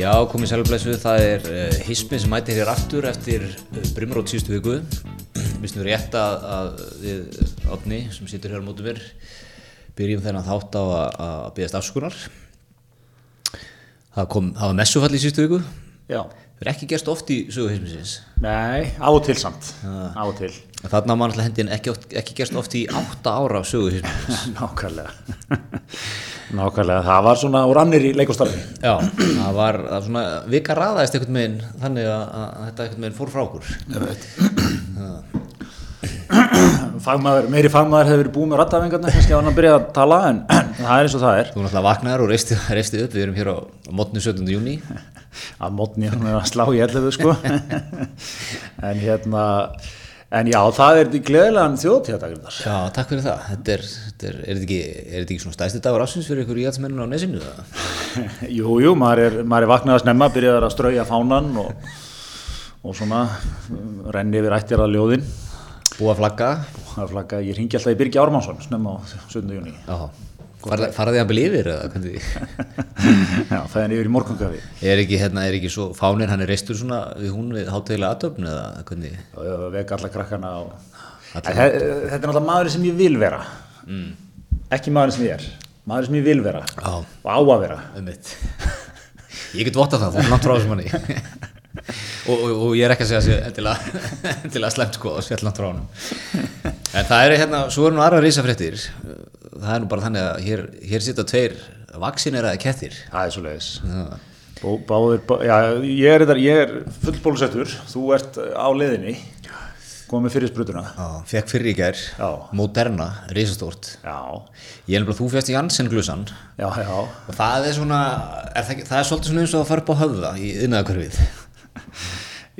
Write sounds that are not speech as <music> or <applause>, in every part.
Já, komið sælublesu, það er uh, Hismin sem mætir hér aftur eftir uh, Brimrót síðustu viku. Við snurðum rétt að, að við Átni sem situr hér á mótu mér byrjum þennan þátt á að, að byggast afskunar. Það, kom, það var messufall í síðustu viku. Já. Það er ekki gerst oft í sögu Hisminsins. Nei, á og til samt. Á og til. Þarna var alltaf hendin ekki, ekki gerst oft í átta ára af sögu <laughs> Hisminsins. Nákvæmlega. Nákvæmlega. Það var svona úr annir í leikostarfi. Já, það var, það var svona, vika raðaðist einhvern veginn þannig að, að þetta einhvern veginn fór frá okkur. Fagmaður, meiri fagmaður hefur verið búið með rattafingarna, kannski á hann að byrja að tala, en það er eins og það er. Þú náttúrulega vaknaður og reisti upp, við erum hér á, á mótnu 17. júni. Að mótni hann er að slá í ellefu, sko. <laughs> en hérna, en já, það er gleðilegan þjóðtíðadagur Já, takk fyrir það. Þetta er, þetta er, er þetta ekki, er þetta ekki svona stæsti dagur ásins fyrir ykkur íhaldsmenninu á nesinu? <laughs> Jú, jú, maður er, maður vaknað að snemma, byrjaður að strauja fánan og, og svona renni yfir ættir að ljóðin. Búa flagga? Er flagga, ég ringi alltaf í Birgi Ármánsson, snemma á 17. júni. Já. Farði farið þið að byrja yfir eða hvernig? <laughs> Já, það er yfir í morgungafi. Er ekki, hérna, er ekki svo fánir, hann er reistur svona við hún við hátegilega aðtöfn eða hvernig? Já, já, vek alla krakkana og... Þetta er náttúrulega maður sem ég vil vera. Ekki maður sem ég er. Maður sem ég vil vera. Já. Og á að vera. ég get votta það, þú er langt frá þessum manni <laughs> og, og, og ég er ekki að segja sér endilega, <laughs> slemt sko og sér langt frá honum en það er hérna, svo eru nú aðra rísafréttir það er nú bara þannig að hér, hér sita tveir vaksineraði kettir Það er svo leiðis. Ég er, er fullbólusettur. Þú ert á leiðinni. Komið fyrir sprutuna. Fekk fyrir í Já. Moderna, rísastórt Já, ég er nefnilega, þú fjast Janssen glusan já, já. og það er svona er það, það er svolítið svona eins og að fara upp á höfða í innæðakörfið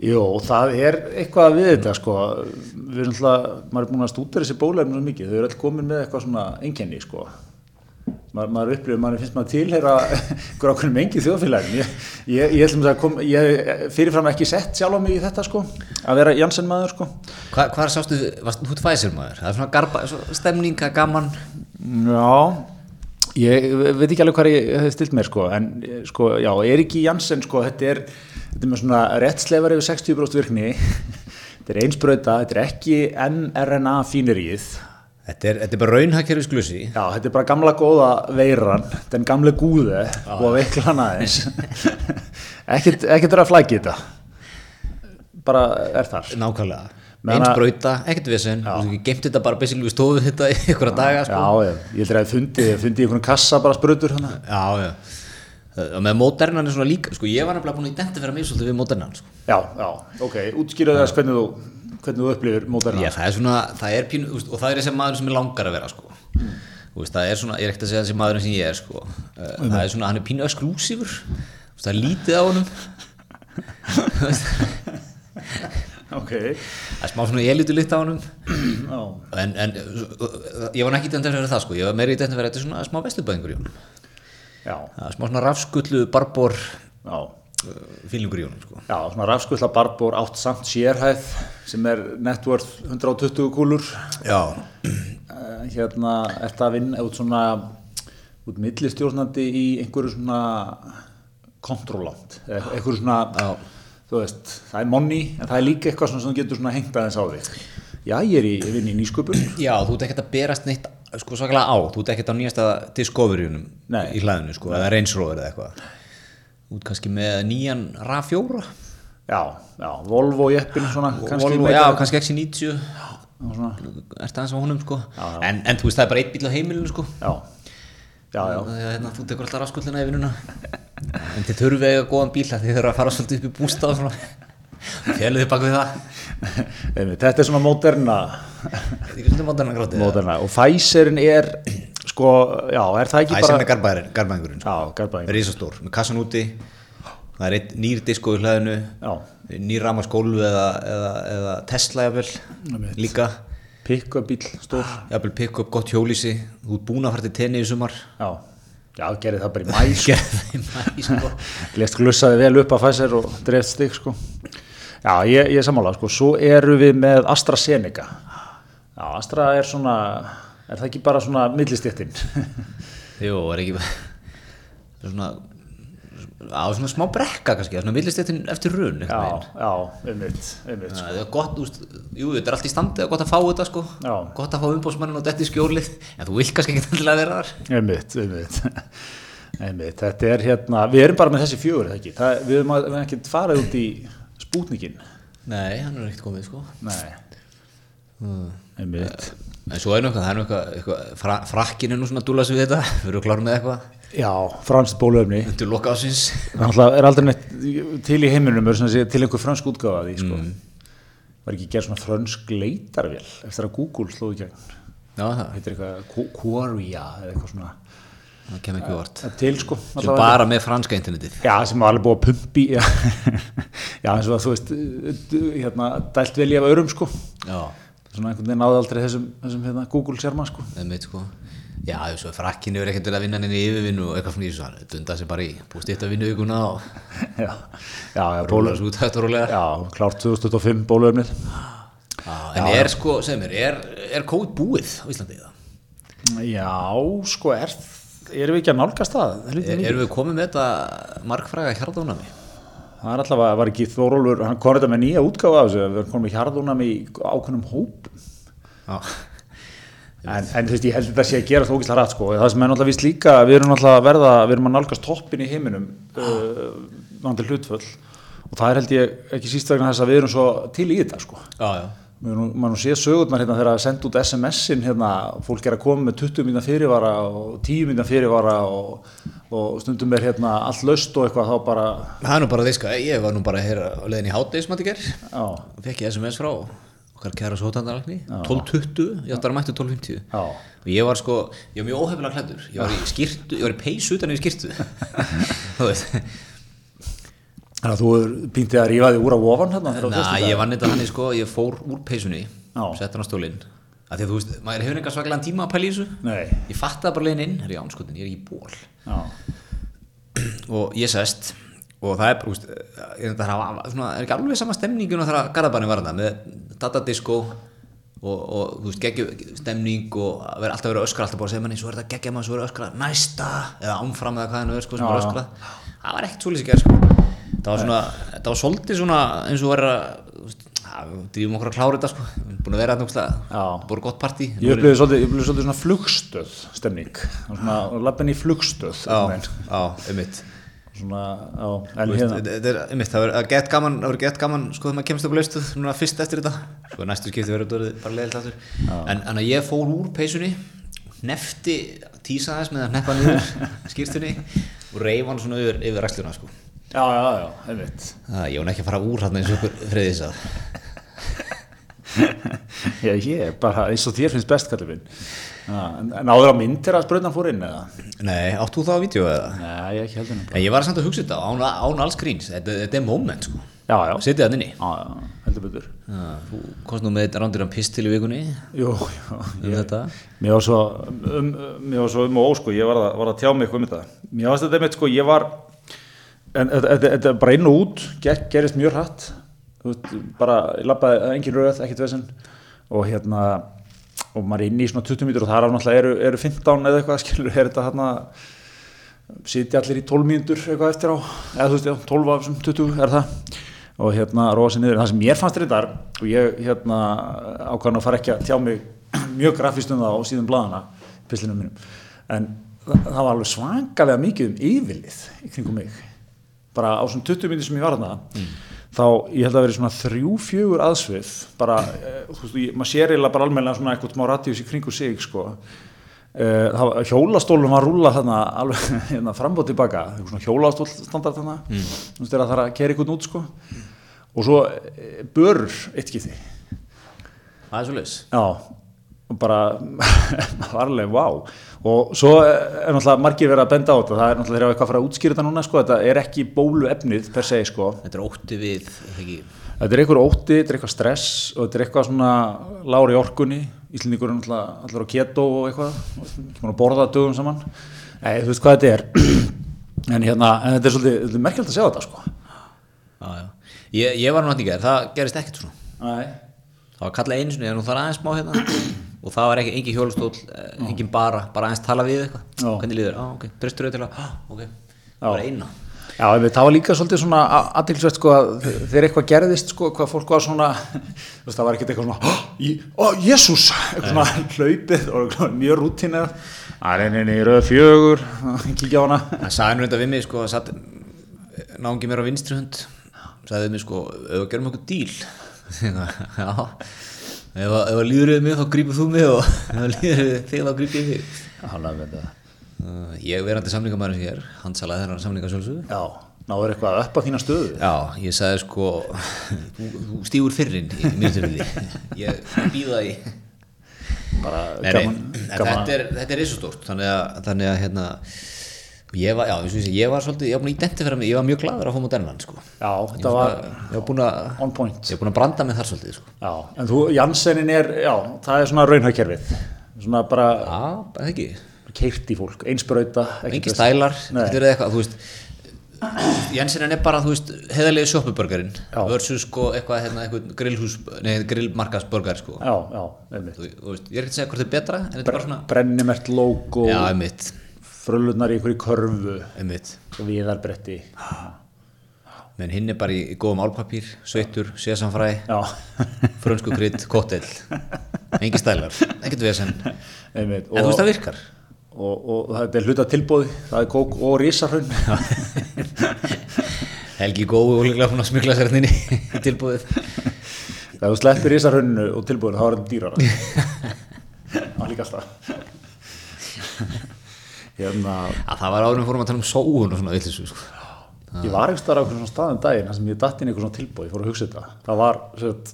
Jú, það er eitthvað við þetta sko, við erum alltaf, maður er búin að stúdera þessi bólefni svo mikið, þau eru alltaf komin með eitthvað svona engenni sko, maður, maður upplifir, maður finnst maður tilheyra <laughs> einhver ákveðnum engi þjóðfélagin, ég, ég, ég ætlum að kom, ég fyrirfram ekki sett sjálf á mig í þetta sko, að vera Janssen maður sko, Hva, hvað sástu, varst þú tvæsir maður? Það er svona garba, svona stemning, það er gaman. Já, ég veit ekki alveg hvað ég hef stilt mér sko, en eh, sko, já, er ekki Janssen sko, þetta er, þetta er með svona réttsleifar yfir 60% virkni, <laughs> þetta er einsbrauta, þetta er ekki mRNA fíneríð, Þetta er, þetta er bara raunhagkerfis glusi Já, þetta er bara gamla góða veiran, den gamle gúði og að veikla hann aðeins. <laughs> ekkert, er að flækja þetta. Bara er þar. nákvæmlega Meðan eins að- brauta, ekkert ekki gemt þetta bara basically við stofum þetta í <laughs> einhverja daga sko. Já, já, ég heldur að ég fundi, fundi í einhvern kassa bara hann. já, já og með Modernan er svona líka sko, ég var nefnilega búin að identifera mig svolítið við Modernan sko. Já, já, ok, útskýra þess hvernig þú, hvernig þú upplifir móterna. já, það er svona, það er pínu og það er þessi maður sem ég langar að vera sko. Þú veist, það er svona, ég er ekkert að segja þessi maður sem ég er sko. Eh, það er svona, hann er pínu exklusífur það er lítið á honum. <laughs> Ok, það er smá svona elitu lykt á honum. Já, en, en ég var ekki identifera það sko, ég var meiri identifera þetta er svona smá vesturbæðingur í honum smá svona rafskullu barbor uh, fílingur í honum sko. Já, svona rafskulla barbór átt samt sérhæð sem er net worth 120 kúlur. já, Eh, hérna, ert að vinna út svona út millistjórnandi í einhverju svona kontrólant, einhverju svona Já. þú veist, það er money en það er líka eitthvað svona sem getur svona hengt aðeins á þig. Já, ég er í, ég vinn í nýsköpun. Já, þú ert ekkert að berast neitt sko svakalega á, þú ert ekkert á nýjasta Discovery-unum Nei. í hlaðinu sko, eða Range Rover eða eitthvað. Ert kannski með nýjan RAV4 já, já, Volvo jeppin svona, kannski Volvo, já, kannski XC90 og svona, ert aðeins á honum sko? En, en þú veist, það er bara eitt bíl á heimilinu sko. Já, já, já. Þannig að hérna, þú tekur alltaf rafskullina í vinnuna. En þið þurfið eiga góðan bíl þið þurfa að fara svolítið upp í bústa og svona. <laughs> Fjöluðið bak við það. Þetta er svona moderna þetta er svolítið mótarna gráttið moderna og Pfizerin er sko, já, er það ekki Það er sem bara er garbaðurinn, garbaðingurinn sko. risastór, með kassan úti. Það er einn nýr disko í hlaðinu. Já, nýr ramaskólu eða, eða, eða Tesla jafnvel líka. Pick-up bíl, stór. Jafnvel pick up gott hjólísi þú ert búin að fara til tenni í sumar. Já, já, gerði það bara í mæ sko. gerði það í mæ sko. <laughs> Lest glussaði vel upp að Pfizer og dreifst stig sko. Já, ég, ég er sammála sko. Svo eru við með AstraZeneca. Já, Astra er svona er það ekki bara svona millistéttin? <laughs> Jú, er ekki svona á svona smá brekka kannski, svona millistéttin eftir run já, já, einmitt sko. það er gott, úst, jú, þetta er allt í standi og gott að fá þetta sko, Já. gott að fá umbóðsmannin og þetta í skjólið, en þú vilt kannski ekki endilega vera þar. Einmitt, einmitt. <laughs> Einmitt, þetta er hérna við erum bara með þessi fjögur, það ekki? Það, við erum að- við erum ekki farið út í spútnikin nei, hann er ekkert komið sko. Nei, Hmm. einmitt en svo er nú eitthvað, það er nú eitthvað, eitthvað fra, frakkin er nú svona að dúla sig við þetta <laughs> við erum klárum með eitthvað, já, franskt bóluefni. Undir loka ásins Það er aldrei neitt til í heiminum er segja til einhver fransk útgáfa af því sko. Mm. var ekki gerð svona fransk leitarvél? Eftir að Google slóði gegn. Já, það, það heitir eitthvað Qu- Quoria eða eitthvað svona. Það kemur ekki vart Það er til sko bara með franska internetið. Já sem var alveg búið að pumpi já, <laughs> eins og að þú veist hérna, dælt vel í af örum sko. Já, svona einhvern veginn náði aldrei þessum, þessum hérna, Google sérma sko. Sko. Já, þessu frakkin er ekkert verið að vinna henni í yfirvinnu og eitthvað í þessu, dunda sig bara í búið stýtt að vinna ykkurna <laughs> og já, já, já, bóla bólu, þessu út þetta rólega já klárt 2025 bóluefnið. Já, en er sko, segð mér, er, er COVID búið á Íslandi það? já, sko er erum við ekki að nálgast það? Er, erum við komið með þetta margfræga hjarðónami? Það er alltaf að var ekki Þórólfur, hann kom þetta með nýja útgáfa af þessu, við komið með hjarðunam í ákveðnum hópum. Já, En, en þú veist, ég held þetta sé að gera það ógislega rætt, sko. Það sem er náttúrulega vist líka, við erum náttúrulega að verða, við erum að nálgast toppin í heiminum, uh, náttúrulega hlutföll. Og það er held ég ekki síst vegna þess að við erum svo til í þetta, sko. erum, maður sé sögurnar hérna þegar að senda út SMS-in hérna, fólk er að koma með 20 mínúna fyrirvara og 10 mínúna fyrirvara og, og stundum er hérna allt laust og eitthvað þá bara, Það er nú bara þess að ég var nú bara hér á leiðin í hátdeismat í gerð já, og fekk ég SMS frá okkar kæra sótandaralagni 12.20, ég ætti að mættu 12.50 já. og ég var sko, ég var mjög óhefilega klæddur. Ég var í skýrtu, ég var í peysu utan í skýrtu <laughs> þú veist Þannig að þú býntið að rífa þig úr á ofan hérna þegar Næ, ég vann þetta þannig sko, ég fór úr peysunni sett hann á stólinn. Að að þú veist, maður hefur enga svaklega tíma að pæla í þessu. Nei, ég fattaði bara leiðin inn, er ég ánskotin, ég er í ból já, og ég sest og það er, úst, er, það er, svona, er ekki alveg sama stemningun og þegar Garðabæni var þetta með datadisko og, og þú veist, geggju stemning og að vera alltaf verið að öskra alltaf bara að segja manni, svo er þetta geggja maður, svo er að öskra næsta, eða ánfram eða hvað hann er sko, sem er öskra það var ekkert svolítið sér sko. Það var svona, það var svolítið svona eins og verið að drífum okkur að klára þetta sko, búin að vera þetta búin gott partí. Ég upplifði svolítið, upplifði svolítið svona flugstöð stemning, svona lappin í flugstöð já, já, einmitt. Svona, já, en veist, hérna þetta er, einmitt, það verður gett gaman gett gaman, sko, þegar maður kemst upp á laustuð núna fyrst eftir þetta, sko, næstu skipti verður þetta bara leiðilt aftur, en, en að ég fór úr peysunni, nefti tísa þess með að neppa niður skýrstunni og reyf hann svona yfir, yfir ræksluna, sko já, já, já, einmitt. Ég var ekki að fara úr hann eins og friðis að <laughs> já, ég er bara eins og þér finnst best kallið minn. En, áður á myndir að spröðna fór inn eða? nei, átt þú það á vídeo eða? Nei, ég ekki heldur En ég var samt að hugsa þetta án, án alls gríns, þetta, þetta er moment, sko. Já, já, setið það inni. Já, já, heldur betur. Já, þú komst nú með þetta rándir pistil í vikunni. Jú, já, um þetta. Mér var svo um, mér var svo um og ó sko, ég var að, var að tjá mig eitthvað um þetta. Mér varst þetta einmitt sko, ég var, en þetta- þetta þetta bara inn og út, ger, gerist mjög hratt, veist, bara ég labbaði engin röð, ekkert vesen. Og hérna, og maður er inn í svona 20 mítur og það er náttúrulega eru, eru 15 eða eitthvað, <laughs> skilur, er þetta hérna, sitja allir í 12 mínútur eitthvað eftir á, eða þú veist, já, 12 af þessum 20 er það? Og hérna róa sér niður, það sem mér fannst reyndar og ég hérna ákvæðan að fara ekki að tjá mig <clears throat> mjög grafist um það á síðan bladana, pislunum mínum. En það var alveg svangalega mikið um yfirlið í kringum mig bara á svona 20 minnir sem ég var þarna þá ég held að vera svona þrjú, fjögur aðsvið bara, eh, þú veist, maður sér eiginlega bara almennilega svona eitthvað smá radíus í kringu sig sko. Uh, það var, hjólastólum var rúla þarna alveg <laughs> hérna, fram og tilbaka eitthvað svona hjólastól standart þarna. Mm. þú veist þegar það þarf að kera ykkur út sko. Og svo börur eitt skipti. Það er svo leis já bara <laughs> varlega vá og svo er náttúrulega margir verið að benda á þetta. Það er náttúrulega þegar eitthvað að fara að útskýra þetta núna sko. Þetta er ekki bólu efnið per se sko. Þetta er ótti við, er það þetta er eitthvað ótti, þetta er eitthvað stress og þetta er eitthvað svona lári orkunni. Íslendingur er náttúrulega allir á keto og eitthvað, borða dögum saman. Nei, þú veist hvað þetta er. <clears throat> En hérna, en þetta er svolítið, er merkjöld að sjá þetta sko. Já, já. Ég, ég var náttúrulega það gerist ekkert svona. Nei, Það var kallað einu sinni, en nú þarf aðeins smá hérna og það var ekki, engin hjólastól, eh, engin bara, bara aðeins tala við eitthvað. Hvernig líður? Já, ok. Bristur þau til að, ah, ok. Var eina. Já, það var líka svolítið svona aðtilsveit sko að þegar eitthvað gerðist sko, hvað fólk var svona, <laughs> þú veist, það var ekkert eitthvað svona, "Hå, í- ó, jésús, eitthvað svona hlaupið og eitthvað mjög rútínu, að reyni nýra fjögur, <laughs> kíkja á hana. Það sagði nú þetta við mig sko að satt náungi mér á vinstri hund sagði við mig sko, ef við gerum okkur díl <laughs> já ef að- ef að líður við mig þá grípur þú mig og <laughs> ef að líður við þig þá grípur ég þig að veit það. uh, ég verandi samningamæður sem ég er hann salaði þennan samningasjálfsögðu Já, náður eitthvað upp á þína stöðu. já, ég sagði sko <laughs> þú, þú stígur fyrrin í minnstyrfiði <laughs> ég býða í Bara Nei, gaman, gaman. þetta er, þetta er risastórt þannig að, þannig að hérna, ég var, já, ég, ég var svolítið, ég var búin að identifera mig, ég var mjög gladur að fá modernan, sko. Já, þetta var, var ég var búin að, on point. ég var búin að branda mig þar svolítið, sko. Já, en þú, Jansenin er, já, það er svona raunhagkerfið. Svona bara Já, það ekki, keirt í fólk, einsbrauta. ekki stælar, Nei. þetta verið eitthvað, þú veist, Jensen er bara, þú veist, heðalegi sjoppubörgarinn Já. versus sko eitthvað, hérna, eitthvað grillhús, nei, grillmarkasbörgar, sko. Já, já, einmitt. Þú, þú veist, ég er ekki að segja hvort þetta er betra, en þetta er bara svona, Brennimert logo, já, einmitt, fröllunar í einhverju körfu, einmitt. viðarbretti. menn hinn er bara í, í góðum álpapír sveittur, sesamfræ, Já, frönsku krydd, kóttel engi stælar, ekkert vesen en einmitt. þú veist það virkar og, og það er hluta tilbóði, það er kók og rísarhraun. <laughs> Helgi góðu og líklega hún að smikla sér hérna inn í <laughs> tilbúið Þegar þú sleppir rísarhrauninu og tilbóðinu, þá er þetta dýrara. <laughs> Það líka alltaf. Hérna, að það var árum fórum að tala um sóun og svona villisu sko. ég var einhvers staðar á einhvern staðum daginn, þar sem ég datt inn einhvern svona tilbóð, ég fór að hugsa þetta. Það var, sagt,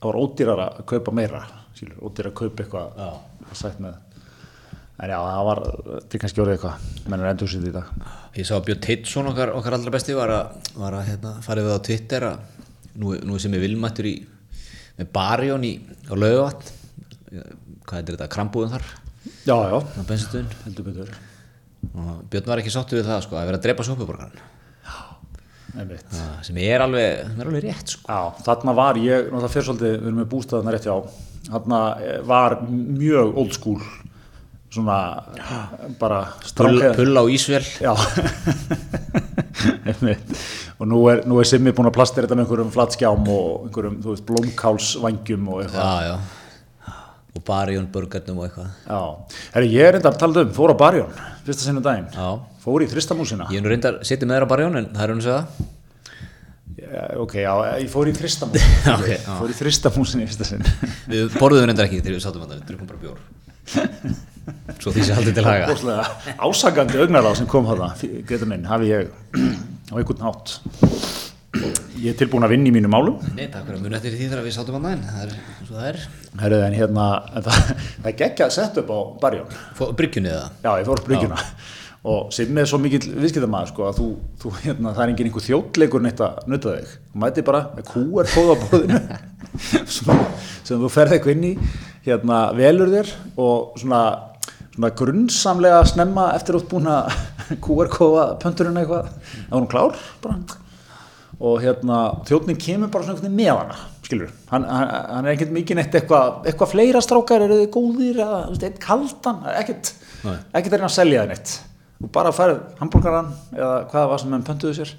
það var ódýrara að kaupa meira, skilur, ódýrara að kaupa eitthvað, sætt með. En já, það var, til kannski orðið eitthvað, mennur endur sér í dag. ég sá að Björn Teitsson okkar, okkar allra besti var að, var að hérna, farið við á Twitter að nú, nú sem ég vilmættur í með Barjón í á laugavatn hvað heitir þetta, krambúðum þar Já, já, á bensinstöðin heldur betur. Og Björn var ekki sáttu við það sko, að vera að drepa sjópuborgaran Einmitt. sem er alveg, er alveg rétt sko. Já, þarna var ég, náttúrulega fyrir svolítið, við erum með bústæðana rétt hjá, þarna eh, var mjög old school, svona bara Pull, pull á Ísvel Já, <laughs> og nú er, nú er Simmi búin að plastera þetta með einhverjum flatskjám og einhverjum, þú veist, blómkálsvangjum og eitthvað. já, já og Barjón burgarnum og eitthvað Já, herri, ég er enda að tala um, fór á Barjón, fyrsta sinnum daginn, já, fór í þristamúsina. ég er nú reyndar setið með þér á Barjón en það er hún að segja Já, ok, já, ég fór í þristamúsina, <laughs> Ok, já. fór í þristamúsina í fyrsta sinn. <laughs> við borðuðum reyndar ekki þegar við sátum að það við drukkum bara bjór <laughs> svo því sé haldið til haga Óslega ásakandi augnaráð sem kom þarna, getur minn, hafi ég á einhvern hátt. Ég er tilbúin að vinna í mínu málum. nei, takk fyrir að muni eftir því þegar við sátum að það það er eins og það er Herru, en hérna, en það, það er geggja að setja upp á barjón. Bryggjunni eða Já, ég fór bryggjuna. Og sem er svo mikill viðskiptamaður, sko, að þú, þú hérna, það er engin einhver þjóttleikur neitt að nuta þig. Þú mæti bara með kúar kóða á borðinu <laughs> sem, þú ferð eitthvað inn í, hérna, velur þér og svona, svona grunnsamlega snemma eftir út búin að <laughs> kúar kóða pönturinn eitthvað. Það var hún klár, bara og hérna þjóðnin kemur bara svona með hana skilur, hann, hann, hann er ekkert mikið neitt eitthvað, eitthvað fleira strákar eru þið góðir eða þú veist, eitt kaldan, ekkert ekkert er hann að selja þið neitt. Og bara færið hambúrgaran eða hvað það var sem hann pöntuðu sér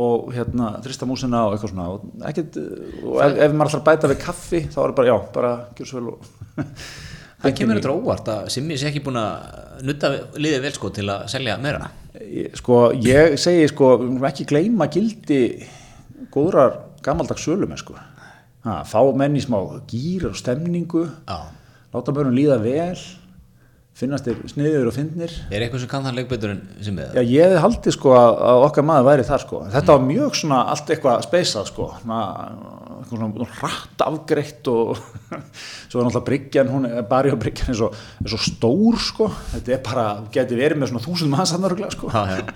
og hérna þrista músina og eitthvað svona. Og ekkert, og ef, ef maður ætlar að bæta við kaffi þá er bara, já, bara gjör svo vel og það kemur þetta óvart að Simmi sé ekki búin að nutta liðið vel sko til að selja meira sko, ég segi sko, ekki gleyma gildi góðrar gamaldags sölum sko. fá menn í smá gýr og stemningu já láta börnum líða vel finnast þér sniður og fyndnir er eitthvað sem kann það leik betur en Simmi eða Já, ég hefði haldið sko að, að okkar maður væri þar sko. Þetta var mjög svona allt eitthvað speysað sko. Svona, eitthvað svona rætt afgreitt og <laughs> svo er náttúrulega bryggjan, hún er bara í bryggjan er er svo stór sko. Þetta er bara, geti verið með svona þúsund manns hann örgulega sko.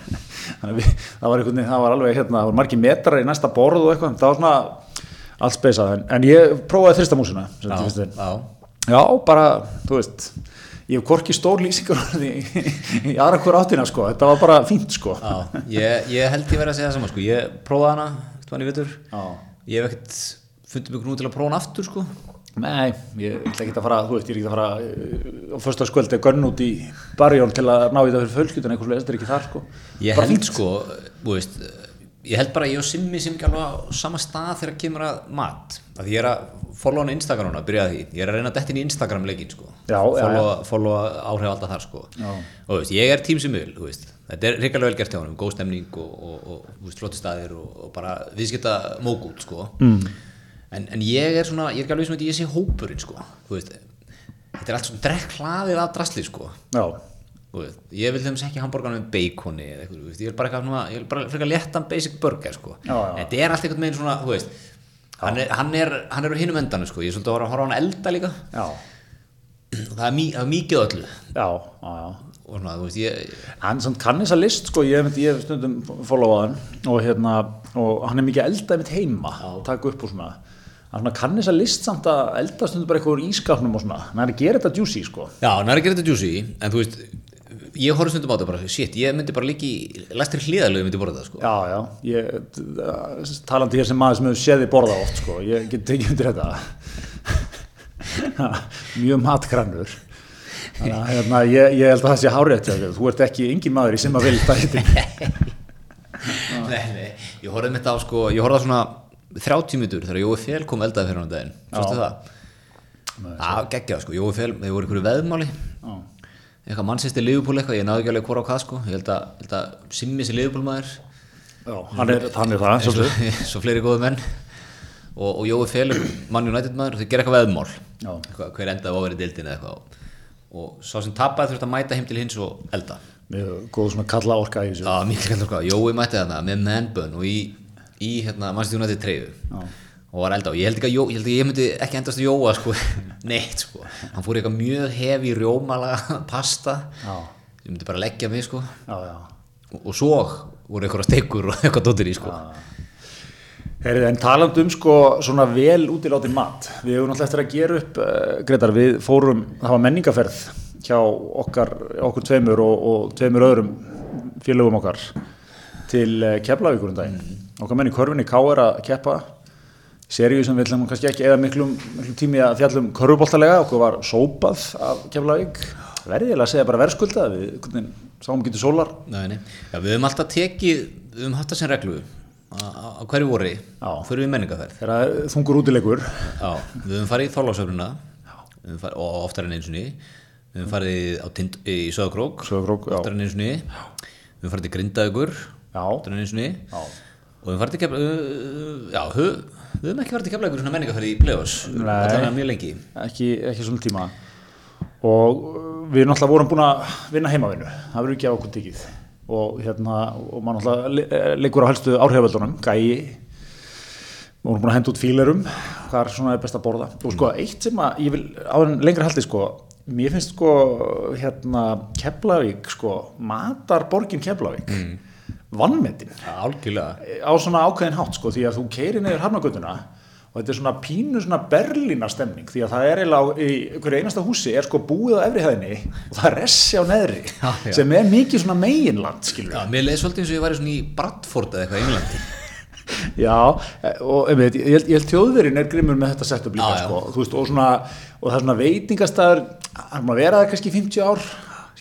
<laughs> Að við, það var veginn, það var alveg hérna, það var margir metrar í næsta borð og eitthvað. Það var svona allt speysað. En, en ég prófaði þristamúsina. sem já, já. Já, bara, ég hef korki stór lýsingar í, aðra hver áttina sko, þetta var bara fínt sko Já, ég, ég held ég verið að segja það sama sko. ég prófaði hana, þannig vitur Já. ég hef ekkert fundið mig nú til að prófa hana aftur sko. Nei, ég ætla ekki að fara, þú veist, ég er ekki að fara uh, á fyrsta skvöldi að gönn út í barjón til að ná í það fyrir fjölskyldun eitthvað þetta er ekki þar sko. Ég Bara held fínt. sko, þú veist, ég held bara að ég og Simmi sem ekki alveg á sama stað þegar kemur að mat. Að ég er að followa hann á Instagram núna, byrja því. Ég er að reyna að detta inn í Instagram leikin sko. Já, já, followa, followa áhrif alltaf þar sko. Já. Og veist, ég er tím sem vil. Þetta er hrikalega vel gert hjá honum, góð stemning og, og, og, flotti staðir og, og bara viðskipta mógút sko. Mm. En, en ég er svona, ég er ekki alveg sem að ég sé hópurinn sko. Veist, þetta er allt svona drekk hlaðið af drasli sko. Já, veist, ég vil þeim ekki hambúrgarna með baconi eða eitthvað, veist, ég vil bara eitthvað svona, ég vil bara frekar léttan basic burger, sko. Já, já. Þetta er allt einhvern veginn svona, þú veist, hann er, hann er, hann er á hinum endanum, sko, ég er svolítið að horfa á hann elda líka já, <clears throat> það er, mý, er mikið öllu já, já, já. og svona, þú veist, ég, Hann samt kann þessa list sko, ég hef, stundum followað hann og hérna, og hann er mikið að elda mitt heima, taka upp og svona hann svona kann þessa list samt að elda stundum bara eitthvað úr ískapnum og svona, hann er að gera þetta juicy sko. já, hann er að gera þetta juicy, en þú veist, ég horfði stundum á þetta bara, shit, ég myndi bara líka í læstir hliðalögu myndi borða það, sko. Já, já, ég, talandi hér sem maður sem hefur séð þið borða oft sko, ég get ekki undir þetta. <laughs> Mjög matgrannur þannig að hérna, ég, ég held að það sé hárétt þú ert ekki engin maður í sem að vilja þetta <laughs> nei, nei, ég horfði mitt á, sko, ég horfði á svona 30 minnur þegar Jói Fél kom eldaði fyrir hann daginn, sástu það? Það geggjað, sko, Jói Fél, þeir voru ykkur veðmáli. Já. Eitthvað mannsýsti liðupúl eitthvað, ég náðu ekki alveg hvora á hvað sko. Ég held að, held að Simmi sé liðupúlmaður Já, hann er, hann er það svo, svo <laughs> fleiri góðu menn. Og, og Jói Felur, mann United maður þeir gera eitthvað veðmál. Eitthvað, hver endaði ofverið dildin eða eitthvað. Og svo sem tapaði þurfti að mæta heim til hins og elda. Mjög góð svona kalla orka í þessu. Já, mikil kallar hvað, Jói mætti þarna með manbun og í, í hérna, mannsýsti United treyfu og var elda og ég held ekki að, Jó, ég, held að ég myndi ekki endast að Jóa sko, <laughs> neitt sko. Hann fór í eitthvað mjög hefi rjómalaga <laughs> pasta. Já. ég myndi bara leggja mig sko. Já, já. Og, og svo voru eitthvað stekur og <laughs> eitthvað dóttir í sko. Herrið, en taland um sko svona vel útilátin mat. Við hefum náttúrulega eftir að gera upp uh, Gretar, við fórum, það var menningaferð hjá okkar, okkur tveimur og, og tveimur öðrum félögum okkar til uh, Keflavíkur um daginn. Okkar menn í körfinni K er að keppa seríu sem við ætlum kannski ekki eða miklum, miklum tími að fjallum körfuboltalega. Okkur var sópað af Keflavík. Verðilega að segja bara verðskulda við sáum getur sólar. Nei, nei. Já, við höfum alltaf tekið, við höfum haft það sem reglu á- hverju voru fyrir við menningaferð þegar það þungur útilegur Já, við höfum farið í Þorlásöfnuna og oftar en eins og við höfum farið á tind, í Söðakrók oftar en eins og við höfum farið til Grindavíkur. Já. oftar en eins og við Já. og við höfum farið já, höf, við höfum ekki farið til Keflavíkur svona menningaferð í Nei. allavega mjög lengi. Ekki, ekki svona tíma. Og uh, við náttúrulega vorum búin að vinna heimavinnu. Það verður ekki á okkur tikið og hérna, og maður náttúrulega le- eh, leikur á helstu áhrifavöldunum, gæi við vorum búin að henda út fílerum. Hvað er svona best að borða? Og sko eitt sem að ég vil á en lengra haldi sko mér finnst sko hérna Keflavík sko matar borgin Keflavík. Mm. Vannmetin Já, algjörlega. Á svona ákveðin hátt sko því að þú keirir neyður hafnagötuna og þetta er svona pínu svona berlína stemning því að það er eiginlega í hverju einasta húsi er sko búið á efri hæðinni og það er ressi á neðri <laughs> Já, já. sem er mikið svona meginland skilur Já, mér leiði svolítið eins og ég væri svona í Bradford eða eitthvað í Englandi. <laughs> Já, og einmitt, ég ég held þjóðverinn er grimmur með þetta setup líka Já, sko, veist, og svona og það er svona veitingastæður hann að vera það kannski í 50 ár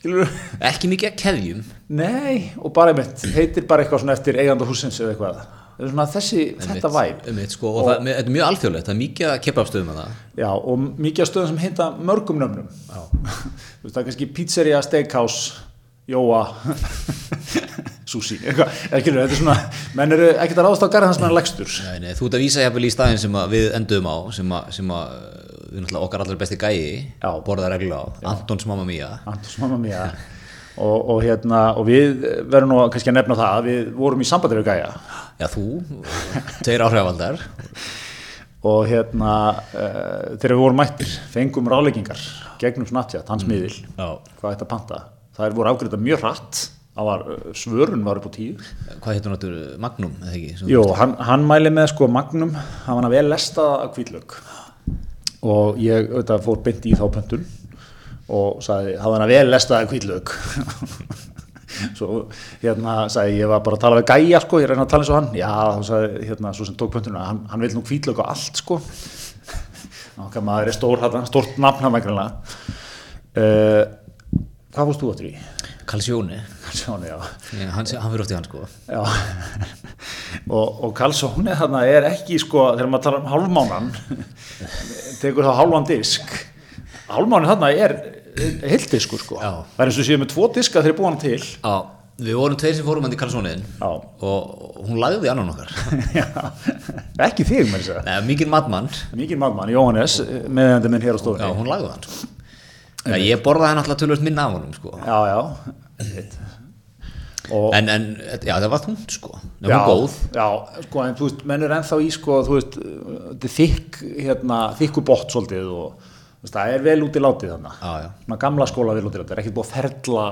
skilur ekki mikið að keðjum. Nei, og bara einmitt heitir bara eitthvað svona eftir eiganda húsins eða eitthvað. Svona þessi, þetta væp sko, og, það, með, þetta er mjög alþjóðlegt, það er mikið að kepa afstöðum að það Já, og mikið af stöðum sem heita mörgum nöfnum. <laughs> Þú það er kannski pizzeria, steakhouse, jóa, sushi, eitthvað, ekki þetta er svona, menn eru ekkert að ráðast á garðan sem er legstur. Nei, nei, þú ert að vísa jafnvel í staðin sem við endum á sem að, sem að við náttúrulega okkar allar besti gæi Já. borða reglulega á, Antons mamma mía Antons mamma mía. Og, og, hérna, og við verðum nú kannski að nefna það, að við vorum í sambandi við gæja Já, þú, tveir áhrifaldar og hérna, uh, þegar við vorum mættir, fengum ráleikingar gegnum Snapchat, hans miðil, Já. hvað ætti að panta. Það er voru afgriðað mjög hratt, var, uh, svörun var upp á tíu. Hvað heitir náttúrulega, Magnum, ekki? Sem- Jú, hann, hann mæli með sko Magnum, hann var að vel lestaða af kvítlög og ég auðvitað fór beint í þá pöntun og sagði, hann að vel lestaða af kvítlög <laughs> svo hérna sagði ég var bara að tala við gæja sko, ég reyna að tala eins og hann. Já, þá sagði hérna, svo sem tók pöntuna, hann, hann vil nú kvítlög á allt sko. <laughs> Okkar maður er stór stórt nafn hann vegna uh, hvað fórst þú áttur í? Kalsjóni, Sjóni, já. Ég- hann, hann fyrir oft í hann sko. Já, og, og Karlsóni þarna er ekki sko, þegar maður tala um hálfmánan tekur þá hálfan disk. Hálfmánin þarna er heildiskur sko. Já. það er eins og séu með tvo diska þegar búin til. Já, við vorum tveir sem fórum hann í Kalsjóniðin Já. og hún lagði annan okkar. <laughs> Já, ekki þig mér að Nei, mikið matmann. Mikið mannmann, Jóhannes meðandi minn hér á Já, stofunni hún lagði hann sko. Já, ég borðaði alltaf tölvöld minna af honum sko. já, já. en, en, já, það var þungt sko. Já, hún góð. já, sko, en þú veist, menn er ennþá í sko, þú veist, þetta er þykk hérna, þykku bótt svolítið og veist, það er vel út í látið svona gamla skóla vel út í látið, það er ekki búið að ferla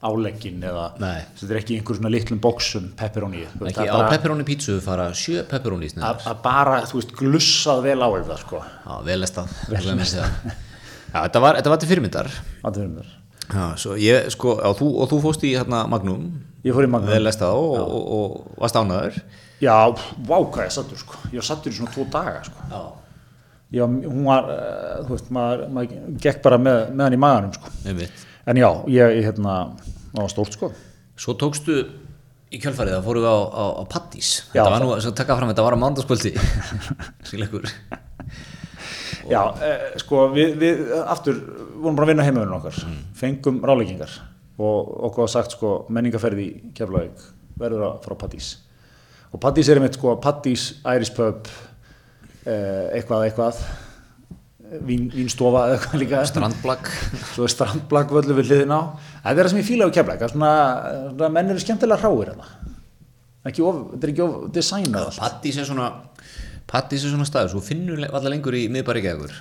áleggin eða þetta er ekki einhver svona litlum bóksum pepperoni Ekki, það á er pepperoni pítsu fara sjö pepperoni að, bara, þú veist, glussað vel á þetta sko, Já, vel estað Já, þetta var, þetta var til fyrirmyndar. Að er mér Já, ég, sko, já, þú, og þú fóst í hérna Magnum ég fór í Magnum estað og, og, og, varst ánæður já, vá hvað ég sattur sko. Ég var sattur í svona tvo daga sko. Já, hún var, uh, þú veist, maður, maður gekk bara með, með hann í maganum sko. En já, ég, ég hérna, það var stórt sko. Svo tókstu í kjölfarið, það fórum við á, á, á Pattís Þetta var nú, svo taka fram, þetta var á mándaskvöldi <laughs> Sýleikur Já, eh, sko, við, við aftur vorum bara að vinna heimauðurinn okkar, fengum ráleikingar og okkur var sagt sko menningaferði í Keflavík verður að fara á Pattís. Og Pattís er einmitt sko Pattís, Irish pub, eh, eitthvað, eitthvað, vín, vínstofa eða eitthvað líka. Er strandblag völlu við hliðin á. Þetta er það sem ég fíla á Keflavík, það svona menn eru skemmtilega hráir hérna. Of, þetta er ekki of designað allt. Pattís er svona Pattís er svona staður, svo finnur allar lengur í miðbæri gegur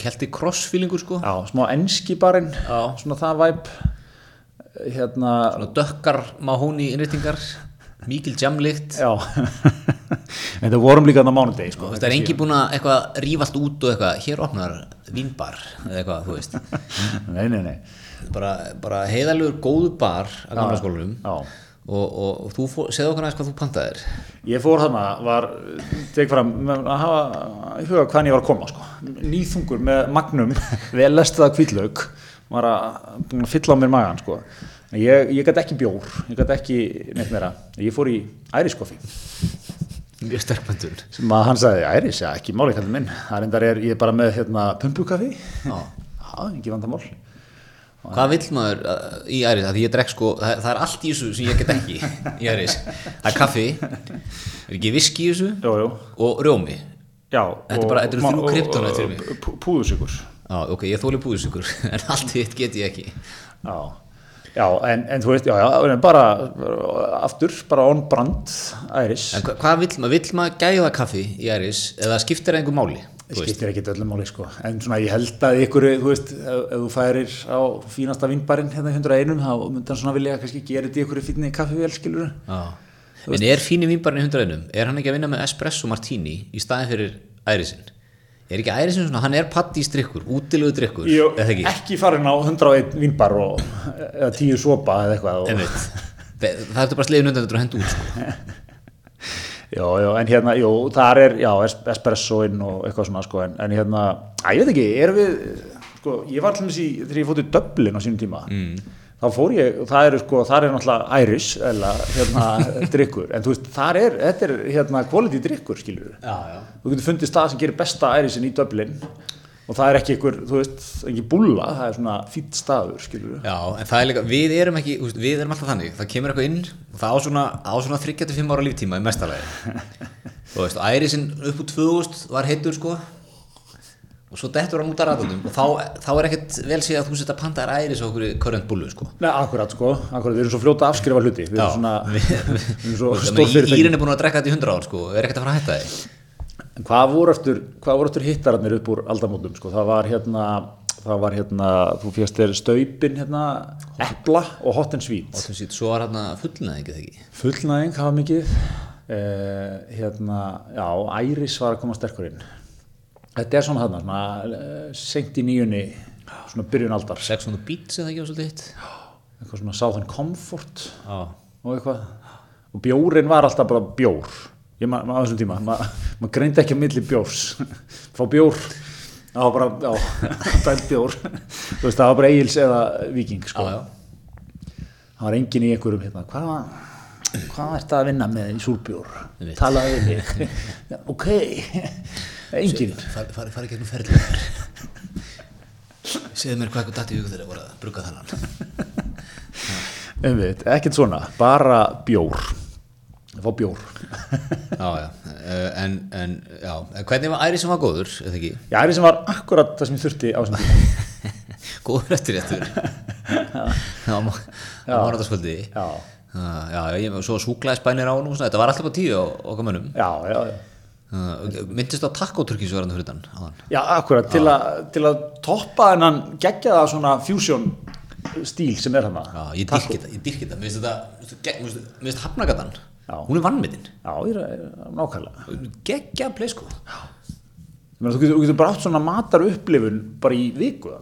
kelti cross-feelingur sko. Já, smá enski barinn, Já. svona það væp hérna, Svona dökkar mahóni innréttingar Mikil jamlikt já. <laughs> En það vorum líka þarna á mánudegi sko. Það er engi búin að eitthvað rífa allt út og eitthvað Hér opnar vínbar eða eitthvað, þú veist. <laughs> Nei, nei, nei. Bara, bara heiðalegur góðu bar að gamla skólanum. Já. Og, og, og þú fór, segðu okkur aðeins hvað þú pantaðir. Ég fór þarna, var fram, að hafa í huga hvaðan ég var að koma sko. nýþungur með magnum <laughs> vel lestaða kvítlaug var að, fylla á mér magan sko. ég, ég gæti ekki bjór ég gæti ekki neitt meira. Ég fór í æriskoffi Mjög sterkpöntun sem að hann sagði, æris, já ekki máli kallið minn. Það er bara með hérna, pumpukaffi. Já. já, ekki vandamál Hvað vill maður uh, í æris? Því ég drekk sko, það, það er allt í þessu sem ég get ekki <laughs> í æris. Það er kaffi, er ekki viski í þessu jú, jú. og rjómi. Já, Þetta er bara- þrjú kryptonite fyrir mig. Púðusikur Já, ok, ég þóli búðisugur, <laughs> en allt þitt get ég ekki. Já, já en, en þú veist, já, já, bara aftur, bara on brand æris, En hva, hvað vill maður? Vill maður gæða kaffi í æris eða skiptir það einhver máli? Skiptir ekki öllum máli sko. en svona ég held að ykkur þú veist, ef, ef þú færir á fínasta vinnbarinn hérna í 101 þá myndi hann svona vilja kannski gera þetta í ykkur fínni kaffivél skilur. En er fíni vínbarinn í hundraðinum, er hann ekki að vinna með espresso martini í staðin fyrir ærisinn? Er ekki ærisinn svona, hann er pattís drikkur, útilegu drikkur, eða ekki? ekki farin á 101 vinnbar og eða 10 sopa eða eitthvað og. Það ertu bara slegin undan þetta og hendur út sko. <laughs> já, já, en hérna, jú, þar er já, es- espressoinn og eitthvað svona sko, en, en hérna, að ég veit ekki, erum við sko, ég var allmis í, þegar ég fótt í Dublin á sínum tíma mm. þá fór ég, það eru sko, þar er náttúrulega Irish eða hérna <laughs> drikkur, en þú veist, þar er, þetta er hérna quality drikkur, skilur við Já, já. þú getur fundið stað sem gerir besta Irishin í Dublin og það er ekki einhver, þú veist, ekki búlla það er svona fýtt staður, skilur við Já, en það er líka, við erum ekki, við erum alltaf þannig, það kemur eitthvað inn og það á svona, á svona 35 ára líftíma í mestalagi. <laughs> Þú veist, ærisinn upp úr 2000 var heitur sko. Og svo dettur hann út af ratunum. Og þá, þá er ekkert vel séð að þú setja pantaðar æris á okkur current bullu sko. Nei, akkurat sko, akkurat, við erum svo fljóta afskrifa hluti. Við erum svona, <laughs> við, við erum svo við, stór fyrirtæki. Írin er búin að drekka þetta í 100 ár sko, er ekkert að fara að hætta því. En hvað voru eftir, hvað voru eftir hittararnir upp úr aldamótum, sko, það var hérna, það var hérna, þú férst þér staupin hérna, epla og hot and sweet. Og þessi, svo var hérna fullnaðing eða ekki. Fullnæðing hafa mikið, eh, hérna, já, æris var að koma sterkur inn. Þetta er svona hérna, svona eh, seint í nýjunni, svona byrjun aldar, Sex on the beach eða ekki á svolítið hitt. eitthvað svona Southern Comfort Já. og eitthvað. Og bjórin var alltaf bara bjór. Ég maður ma, á þessum tíma maður ma greindi ekki að milli bjórs. Fá bjór. Það var bara, já, <laughs> dælt bjór. Þú veist, það var bara eigils eða viking sko. Það var engin í einhverjum hérna, hvað hvað er þetta að vinna með í súrbjór? Talaði við ok, engin Fari fari- gegnum ferðlega Segðu mér hvað eitthvað dætti í hugu þegar voru að brugga þannan einmitt, ekkert svona, bara bjór fá bjór. Já, já, Eh, en, en já, en hvernig var æri sem var góður, já, það sem var akkurat það sem ég þurfti á þessum tíma. <laughs> Góður eftir réttur. <laughs> Já, á morðarskvöldi já, Já, ég, svo súklaði spænir á nú, þetta var alltaf á tíu okkar mönnum. Já, já, já. Uh, Myndist á takkóturki svo verðan fyrir þann áðan? Já, akkurat, til, a, til að toppa þennan geggjaða svona fusion stíl sem er hana Já, ég dyrki þetta, ég dyrki þetta. Mér finnst þetta, þetta- mér finnst hafnagatan Já. Hún er vannmetinn er, er nákvæmlega. Geggja sko meina, Þú getur, getur bara átt svona matar upplifun bara í viku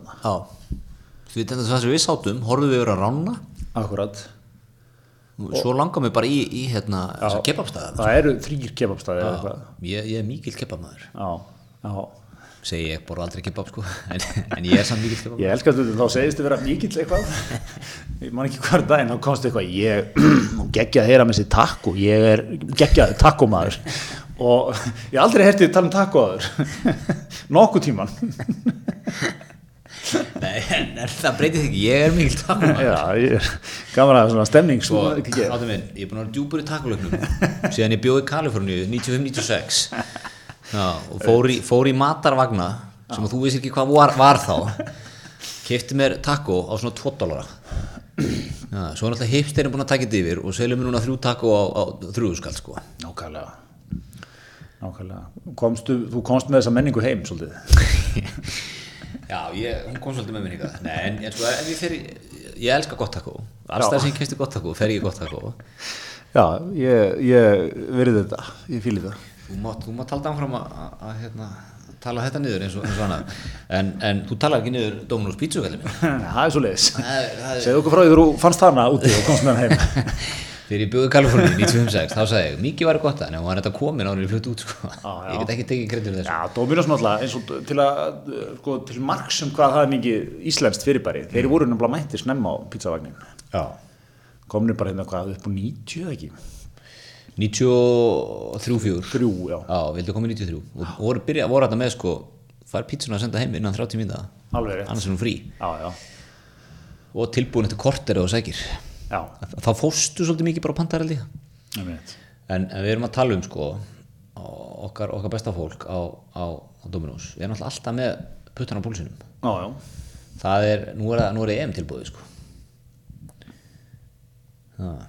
Þú veit það sem við sátum, horfum við yfir að rána Akkurat Svo langar mig bara í, í hérna, þessa kebabstæða Það eru þrýr eitthvað. Ég, ég er mikill kebabmaður. Já, já Segi ég borða aldrei kebab sko. <laughs> En, en ég er samt mikill kebab. Ég elska þetta, þá segist þið vera mikill eitthvað. <laughs> Ég man ekki hver daginn, þá komst eitthvað Ég <clears throat> geggjaði að heyra með sér takko Ég er geggjaði takkomaður Og ég aldrei hertið tala um takkoaður <laughs> Nokkuð tíman Nei, en, en það breytir því ekki, ég er mikill takkómaður Já, ég er gaman að svona stemning Svo, Svo, áttu minn, ég er búin að vera djúpur í takkólögnum síðan ég bjóði í Kaliforníu 95-96 Já, og fór í, fór í matarvagna sem þú veist ekki hvað var, var þá. Kefti mér takkó á svona 2 dólara svo er náttúrulega hipsterinn búin að taka þetta yfir og seljum mér núna þrjú takkó á, á þrjúðuskall sko. Nákvæmlega. Nákvæmlega. Komstu, Þú komst með þessa menningu heim svolítið? <laughs> Já, ég, hún kom svolítið með mér hingað. Nei, en, en sko, ef ég fer í ég elska gott takkó, allstað sem ég kefti gott takkó fer ég í gott takkó Já, ég, ég verið þetta. Ég fýli það Þú mátt, þú mátt halda áfram að, hérna, tala þetta niður eins og, eins og annað. En, en þú talar ekki niður Dominus pítsugallin minn Það er svo leiðis er- er- Segðu okkur frá því þú fannst hana úti og komst með hann heim. <laughs> Þegar ég bjóði Kaliforníu 1956 þá sagði ég, mikið væri gott að en hún var þetta komin árið flutt út sko. já. <laughs> ég get ekki tekið kreddur þessu. Já, Dominos náttúrulega eins og til að sko, til marks um hvað það er mikið íslenskt fyrirbæri þeir voru nefnilega mættir snemma á pizzavagnin Já. komnir bara hérna hvað upp á 90 eða ekki 93-4 þrjú, já, Já, vildu koma í 93 og voru, byrja, voru þetta með sko fær pítsuna að senda heim innan 30 mínúta alveg rétt. Annars er hún frí. Já, já, og tilbúin eftir korter og sækir. Já, þá fóstu svolítið mikið bara pantar held ég einmitt. en, en við erum að tala um sko okkar, okkar besta fólk á, á, á Dominós við erum alltaf alltaf með puttan á púlsinum. Já, já, það er, nú er, það- nú er EM tilbúið sko. Það,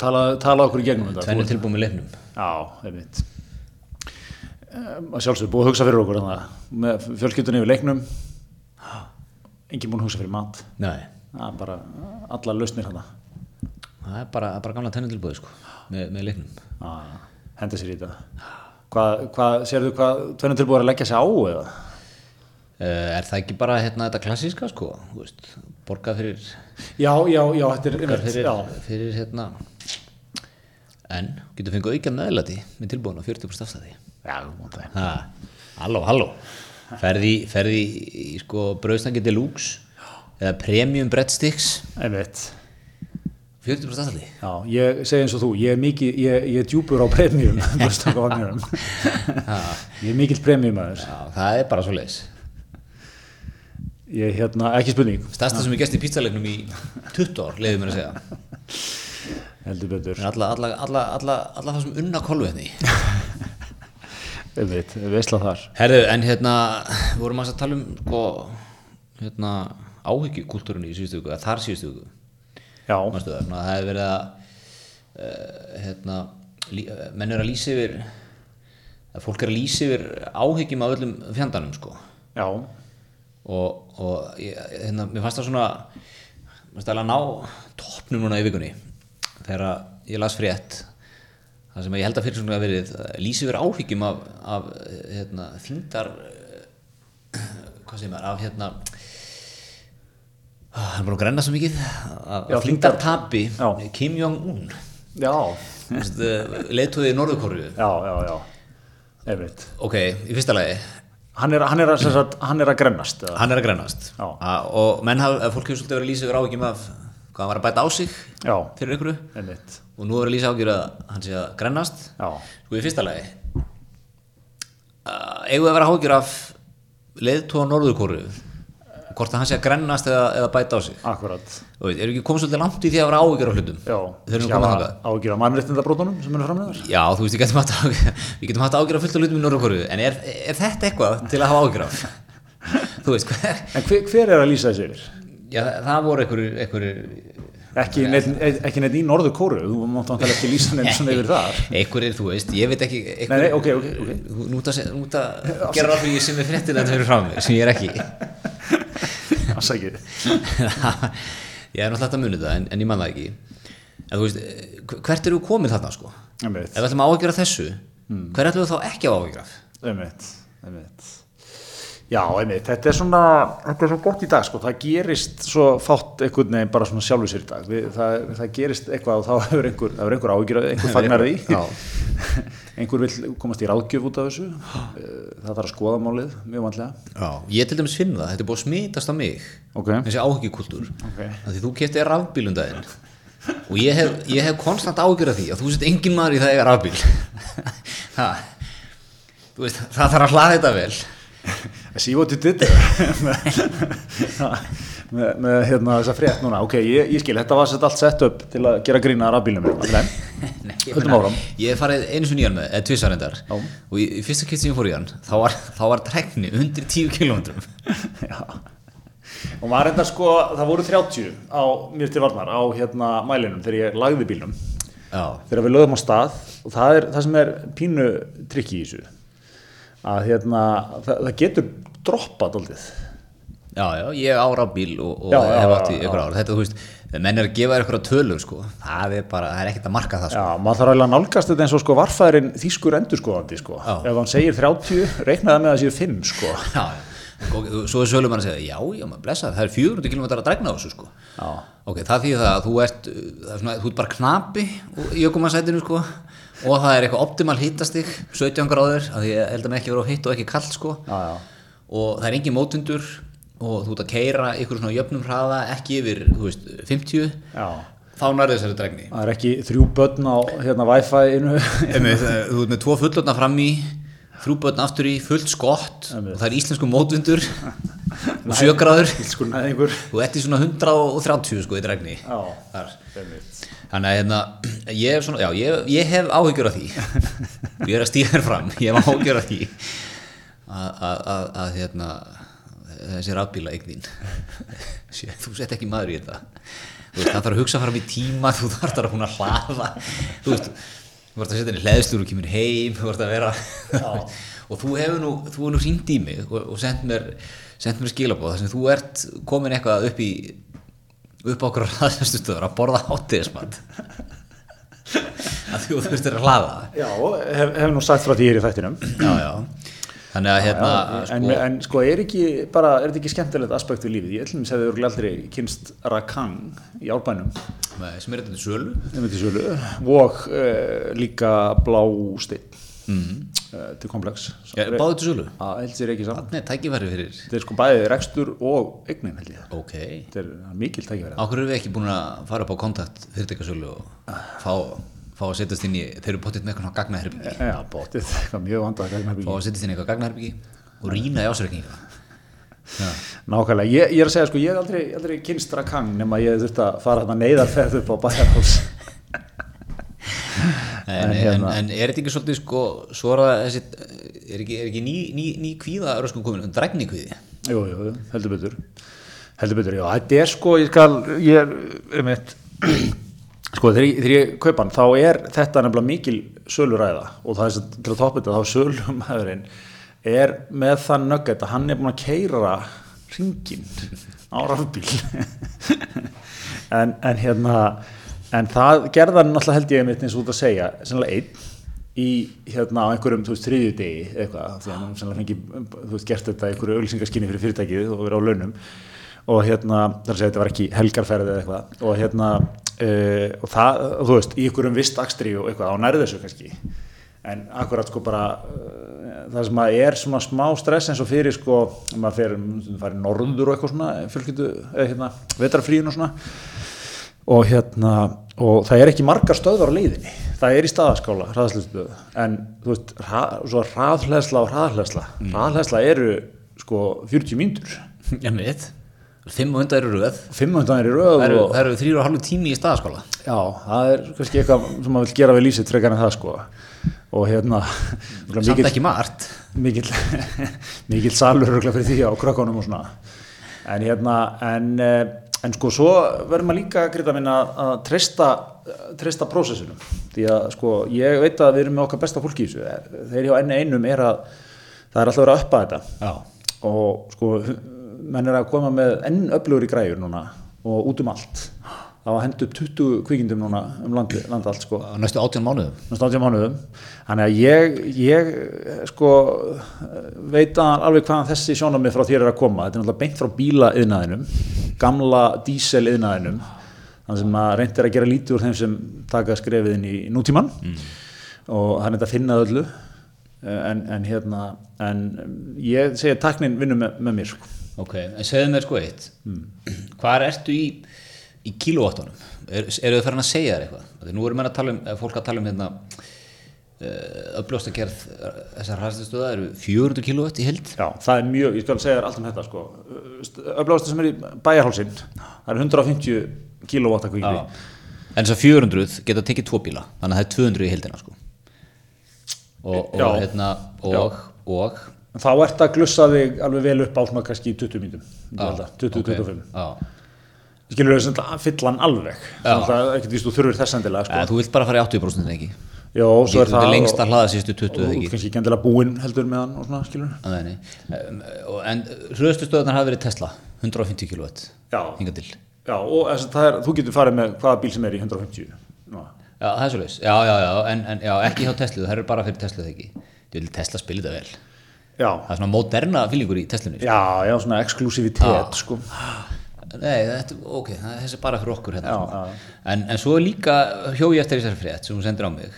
tala, tala okkur í gegnum þetta. Tvenni tilbúið með leifnum já, einmitt. Um, að sjálfsög búið að hugsa fyrir okkur þannig, með fjölskyldunni yfir leiknum. Engin búin að hugsa fyrir mat. Nei, það er bara allar lausnir hana það er bara, bara gamla tvenni tilbúið sko með, með leifnum að henda sér í þetta. Hvað, hvað, sérðu hvað tvennum tilbúið að leggja sig á eða? Uh, er það ekki bara hérna, þetta klassíska sko, borgað fyrir, já, já, já, þetta er borgað fyrir, já, fyrir hérna, en getur fengið auka meðlæti með tilbúin á 40% afstæði. já, halló, halló, ferði, ferði í sko brauðstangi deluxe eða premium breadsticks, einmitt 40% afstæði. Já, ég segi eins og þú, ég er mikið, ég, ég er djúpur á premium, <laughs> ég er mikill premiumæður. Já, það er bara svo leiðis. Ég, hérna, ekki spurning, Stærsta sem ég gæst í pizzalegnum í 20 ár, leiði mér að segja. heldur betur. Alla, alla, alla, alla, alla það sem unna kolvetni. Einmitt, veistla þar. Herðu, en hérna, við vorum að tala um sko, hérna, áhyggjukultúrunni í síðustu viku, þar síðustu viku, Já, mástu það, hefði verið að, uh, hérna, menn er að lýsa yfir, að fólk er að lýsa yfir áhyggjum af öllum fjandanum, sko, já, og, og ég, hérna, mér fannst það svona, mér fannst það að ná toppnum núna í vikunni, þegar ég las frétt, það sem ég held að fyrir svona að verið uh, lýsa yfir áhyggjum af, af hérna, þingdar hvað segir maður, af hérna ah, hann er búin að grenna svo mikið af Já, þingdartapi Já. Kim Jong-un. Já, leiðtóði í Norðurkóru já, já, já, einmitt. ok, í fyrsta lagi Hann er, hann er, að, sagt, hann er að grennast, eða? hann er að grennast. A- og menn hafa, fólk hefur svolítið verið að lýsa yfir áhyggjum af hvað hann var að bæta á sig Já, fyrir ykkur einmitt. og nú er að lýsa áhyggjur að hann sé að grennast sko í fyrsta lagi uh, eigum við að vera áhyggjur af leiðtóða Norðurkóru hvort að hann sé að grennast eða, eða bæta á sig akkurat. erum við ekki komið svolítið langt í því að vera áhyggjur af hlutum Já, ágjur af mannréttindabrótunum sem eru framlegar. Já, þú veist, getum ágjör, við getum haft ágjör af fullt af hlutum í Norðurkóru en er, er þetta eitthvað til að hafa ágjör af? <laughs> þú veist, hver? En hver, hver er að lýsa þessu yfir? Já, það voru einhverjir, Ekki neitt, ekki neitt í norður kóru, þú mátt vantilega ekki lýsa neitt svona yfir þar. <laughs> einhverjir, þú veist, ég veit ekki, Nei, einhverjir, nei, ok, ok, ok. Þú- Nú ert að, se- nú ert að <laughs> gera fyrir ég sem er fréttin að það fyrir frá mig, sem ég er ekki. Afsakið. ég er náttúrulega að muni það, en, en ég man það ekki. En þú veist, eh, hvert eru komið þarna, sko? Ef við ætlum að af þessu, hver ætlum við þá ekki að af? einmitt, einmitt. Já, einmitt, þetta er svona, þetta er svo gott í dag, sko, það gerist svo fátt einhvern veginn bara svona sjálfur sér í dag. Við, það, það gerist eitthvað og þá <laughs> hefur einhver, einhver áhyggjur, einhver <laughs> fagnar því. <laughs> Einhver vil komast í ráðgjöf út af þessu. Eh, Það þarf að skoða málið, mjög vanlega. Já. Ég til dæmis finn það, þetta er búið að smitast á mig, Ok, þessi áhyggjukultúr. ok. Því þú kefti rafbíl um daginn og ég hef, ég hef konstant ágjör af því að þú sett engin maður í það eiga rafbíl <laughs> ha, þú veist, það þarf að hlaða þetta vel I see what you did there með, með hérna þessa frétt núna. Ok, ég, ég skil, þetta var sett allt sett upp til að gera grína rafbílum <laughs> Nei, ég hef farið einu sinni í hann með, eða tvisar endar Já. og í, fyrsta kitt sem ég fór í hann þá var, þá var trekni undir 10 km <laughs> Já. og maður enda sko, það voru 30 á mér til varnar á hérna mælinum þegar ég lagði bílnum. Já, þegar við lögum á stað og það er það sem er pínu trikki í þessu að hérna, það, það getur droppað aldrei já, já, ég á rafbíl og, og Já, hef já, átt í ykkur ár þetta, þú veist, menn er að gefa ykkur tölur sko. það er bara, það er ekkert að marka það sko. Já, maður þarf eiginlega að nálgast þetta eins og sko varfæðurinn þýskur endurskoðandi sko. Já. ef hann segir 30, reiknaði með að séu 5 sko. <laughs> já. Og svo er sölum að segja, já, já, maður blessa það er 400 km að dregna á þessu sko. Ok, það þýðir það að þú ert það er svona, þú ert bara knapi í ökumansætinu sko og það er eitthvað optimal hittastig 17 gráður, að ég held að með ekki vera á hitt og ekki kallt sko Já, já. og það er engin mótundur og þú ert að keira ykkur svona jöfnum hraða ekki yfir, þú veist, 50 Já. þá nærði þessari dregni Það er ekki þrjú börn á hérna. Einmitt, eh, þú ert með tvo fullotna fram í þrjú börn aftur í, fullt skott og það er íslensku mótundur <laughs> og Sko næðingur. þú ert í svona 130 sko í dregni. Þannig að hérna, ég svona, já, ég, ég hef áhyggjur af því ég er að stíða þér fram ég hef áhyggjur af því að hérna, þessi rafbíla eignin <laughs> þú sett ekki maður í þetta. Veist, það þarf að hugsa fram í tíma þú þarf að hún að hlaða. Þú veist, þú vart að setja henni hleðslur og kemur heim þú vart að vera. <laughs> Og þú hefur nú, þú hefur nú hringt í mig og, og sendt mér, sendt mér skilabóð þar sem þú ert komin eitthvað upp í upp á okkur <laughs> ræðastustöður að borða hátíðismat að þú þurftir að hlaða. Já, hef, hef nú sagt frá því hér í þættinum. já, já þannig að hérna en, sko, en sko er ekki bara, er þetta ekki skemmtilegt aspekt við lífið? Ég ætlum að segja þau aldrei kynst Rakang í árbænum, með, sem er þetta til sölu nefnir til sölu, og uh, líka Blásteinn mm. uh, til Komplex. ja, báðu til sölu Það held sér ekki saman. Nei, tækifæri fyrir Þetta er sko bæðið rekstur og eignin held ég. ok, Þetta er mikil tækifæri. áhverju erum við ekki búin að fara upp á kontakt fyrirtækasölu og fá, fá að setjast inn í þeir eru potið með eitthvað gagnaherbyggi vandað fá að setjast inn í eitthvað gagnaherbyggi og rýna í ásreikninga já, Nákvæmlega, ég, ég er að segja sko, ég hef aldrei, aldrei kynst Rakang nema ég þurfti að fara þarna neyðarferð upp á bæjarhás. <laughs> en, En en, hérna- en, er þetta ekki svolítið sko, svo er það þessi er ekki, er ekki ný, ný, ný kvíða röskum komin, dregni kvíði Jú, jú, heldur betur. Heldur betur, já, þetta er sko ég skal, ég er, um eitt sko, þegar ég, kaupa hann þá er þetta nefnilega mikil söluræða og það er sem til að toppa þetta þá sölumæðurinn er með það nöggætt að hann er búin að keira ringin á rafbíl. <laughs> En, en hérna en það gerða hann náttúrulega held ég einmitt eins út að segja, sennilega einn í hérna á einhverjum, þú veist, þriðju degi eitthvað, því að hann sennilega fengi, þú veist, gert þetta einhverju auðlýsingaskinni fyrir fyrirtækið og verið á launum og hérna, þar að segja þetta var ekki helgarferði eða eitthvað. Og hérna uh, og það, þú veist, í ykkurum vist akstri og eitthvað, á nærðu þessu kannski. En akkurat sko bara uh, það sem að er svona smá stress eins og fyrir sko, maður fer farið norður og eitthvað svona fjölskyldu, eða hérna, vetrafríun og svona. Og hérna og það er ekki margar stöðvar á leiðinni. Það er í staðaskála, hraðslustöðu en þú veist, hraðhleðsla og hraðhleðsla, mm. hraðhleðsla eru sko 40 mínútur. Fimm og hundar eru röð. 500 er í röð Það eru, og, eru þrýra og halvu tími í staðaskóla. já, það er kannski eitthvað sem maður vil gera við lísið frekar en það sko og hérna Samt mikill, ekki margt. mikill, mikill salur örugglega fyrir því á krökkunum og svona en hérna en, eh, en sko svo verður maður líka grita minna að treysta treysta prósessunum því að sko ég veit að við erum með okkar besta fólki í þessu þeir hjá enni einum er að það er alltaf verið að uppa þetta Já. og sko menn er að koma með enn öflugur í græjur núna og út um allt. Það var hendt upp 20 kvikindum núna um landi, landi allt sko. Næstu átján mánuðum. næstu 80 mánuðum. Þannig að ég, ég sko veit að alveg hvaðan þessi sjónamið frá þér er að koma. Þetta er náttúrulega beint frá bílaiðnaðinum gamla díseliðnaðinum þannig sem að reynd er að gera lítið úr þeim sem taka skrefið inn í nútíman og það er þetta að finna öllu. En, en hérna en ég segi að taknin vinnur með, með mér sko. Ok, en segðu mér sko eitt. Hvar ertu í, í kilóvattunum? Er, eru þau farin að segja þér eitthvað? Þegar nú erum við að tala um, ef fólk að tala um hérna uppljósta gerð þessar hræðstustöða eru 400 kilóvatt í held. Já, það er mjög, ég skal segja þér allt um þetta sko. öflugasta sem er í bæjarhálsinn það er 150 kilóvatta kvikindi En þessar 400 geta tekið tvo bíla, þannig að það er 200 í heldina sko. Og, og, Já. hérna, og, og þá ert að glussa þig alveg vel upp á svona kannski 20 mínutum Já, 20-25 Já. skilur sem að fylla hann alveg Já. það er ekkert víst þú þurfir þess endilega sko. þú vilt bara fara í 80% ekki Jó, svo er það lengst að hlaða sístu 20 og, ekki kannski ekki endilega búinn heldur með hann og svona skilur Að nei, En hröðustu stöðunar hafa verið Tesla 150 kW Já. hingað til Já, og það er, þú getur farið með hvaða bíl sem er í 150 Ná. Já, það er svo leis Já, já, já, en, en já, ekki hjá Tesla það er bara fyrir Tesla þegar ekki Tesla spila þetta vel Já, Það er svona moderna fílingur í Teslunni já, já, svona exklusivitet Já. sko. Nei, þetta, ok, það er þessi bara fyrir okkur hérna, Já, sko. en, en svo er líka hjó ég eftir þessari frétt sem hún sendir á mig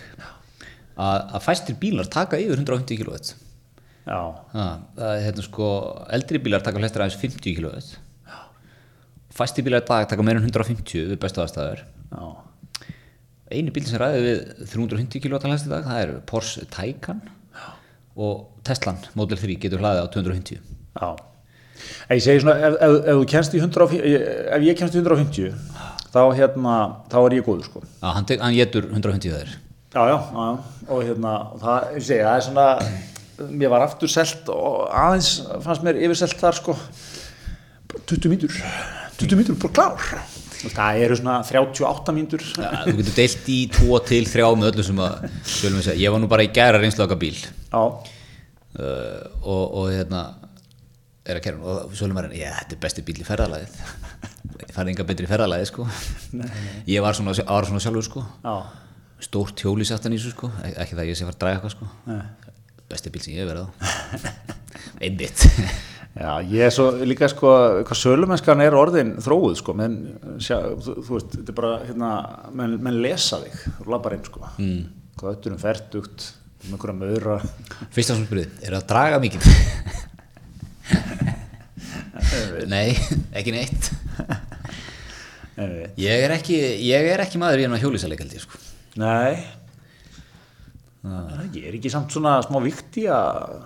að, að fæstir bílar taka yfir 150 kW það er hérna sko, eldri bílar taka flestir aðeins 50 kW fæstir bílar í dag taka meira en 150 við bestu aðstæður. Já, einu bíl sem ræði við 350 kW hlæst í dag, það er Porsche Taycan og Teslan Model 3 getur hlaðið á 250 já. Ég segi svona, ef, ef, ef í 150 ef ég kennst í 150 þá hérna, þá er ég góður sko. Já, hann, tek- hann getur 150 þeir Já, já, já, og hérna, það, ég segi, það er svona, mér var aftur selt og aðeins fannst mér yfirselt þar sko, bara 20 mínútur, 20 mínútur bara klár. Það eru svona 38 mínútur. Já, þú getur deilt í 2 til 3 með öllu sem að segja, ég var nú bara í gæra reynslu okkar bíl. Uh, og, og hérna er að kæra og svolum reyna, já þetta er besti bíl í ferðalagið. Ég farið enga betri í ferðalagið sko. Ég var svona, var svona sjálfur sko. Já, stórt hjóli sáttan í þessu sko. Ek- ekki það að ég sé fara að draga eitthvað sko. Besti bíl sem ég hef verið á. <laughs> Einmitt já, ég er svo líka sko, hvað sölumennskan er orðin þróuð sko, menn, sjá, þú, þú veist, þetta er bara, hérna, menn, menn lesa þig, þú labbar inn sko, mm. hvað öttur um ferdugt, um einhverja maura. fyrsta sem spurði, er það að draga mikið? Nei, ekki neitt. Nei, ég er ekki, ég er ekki maður í enn að hjólisaleg held ég sko. Nei. Ég er ekki samt svona smá vikti að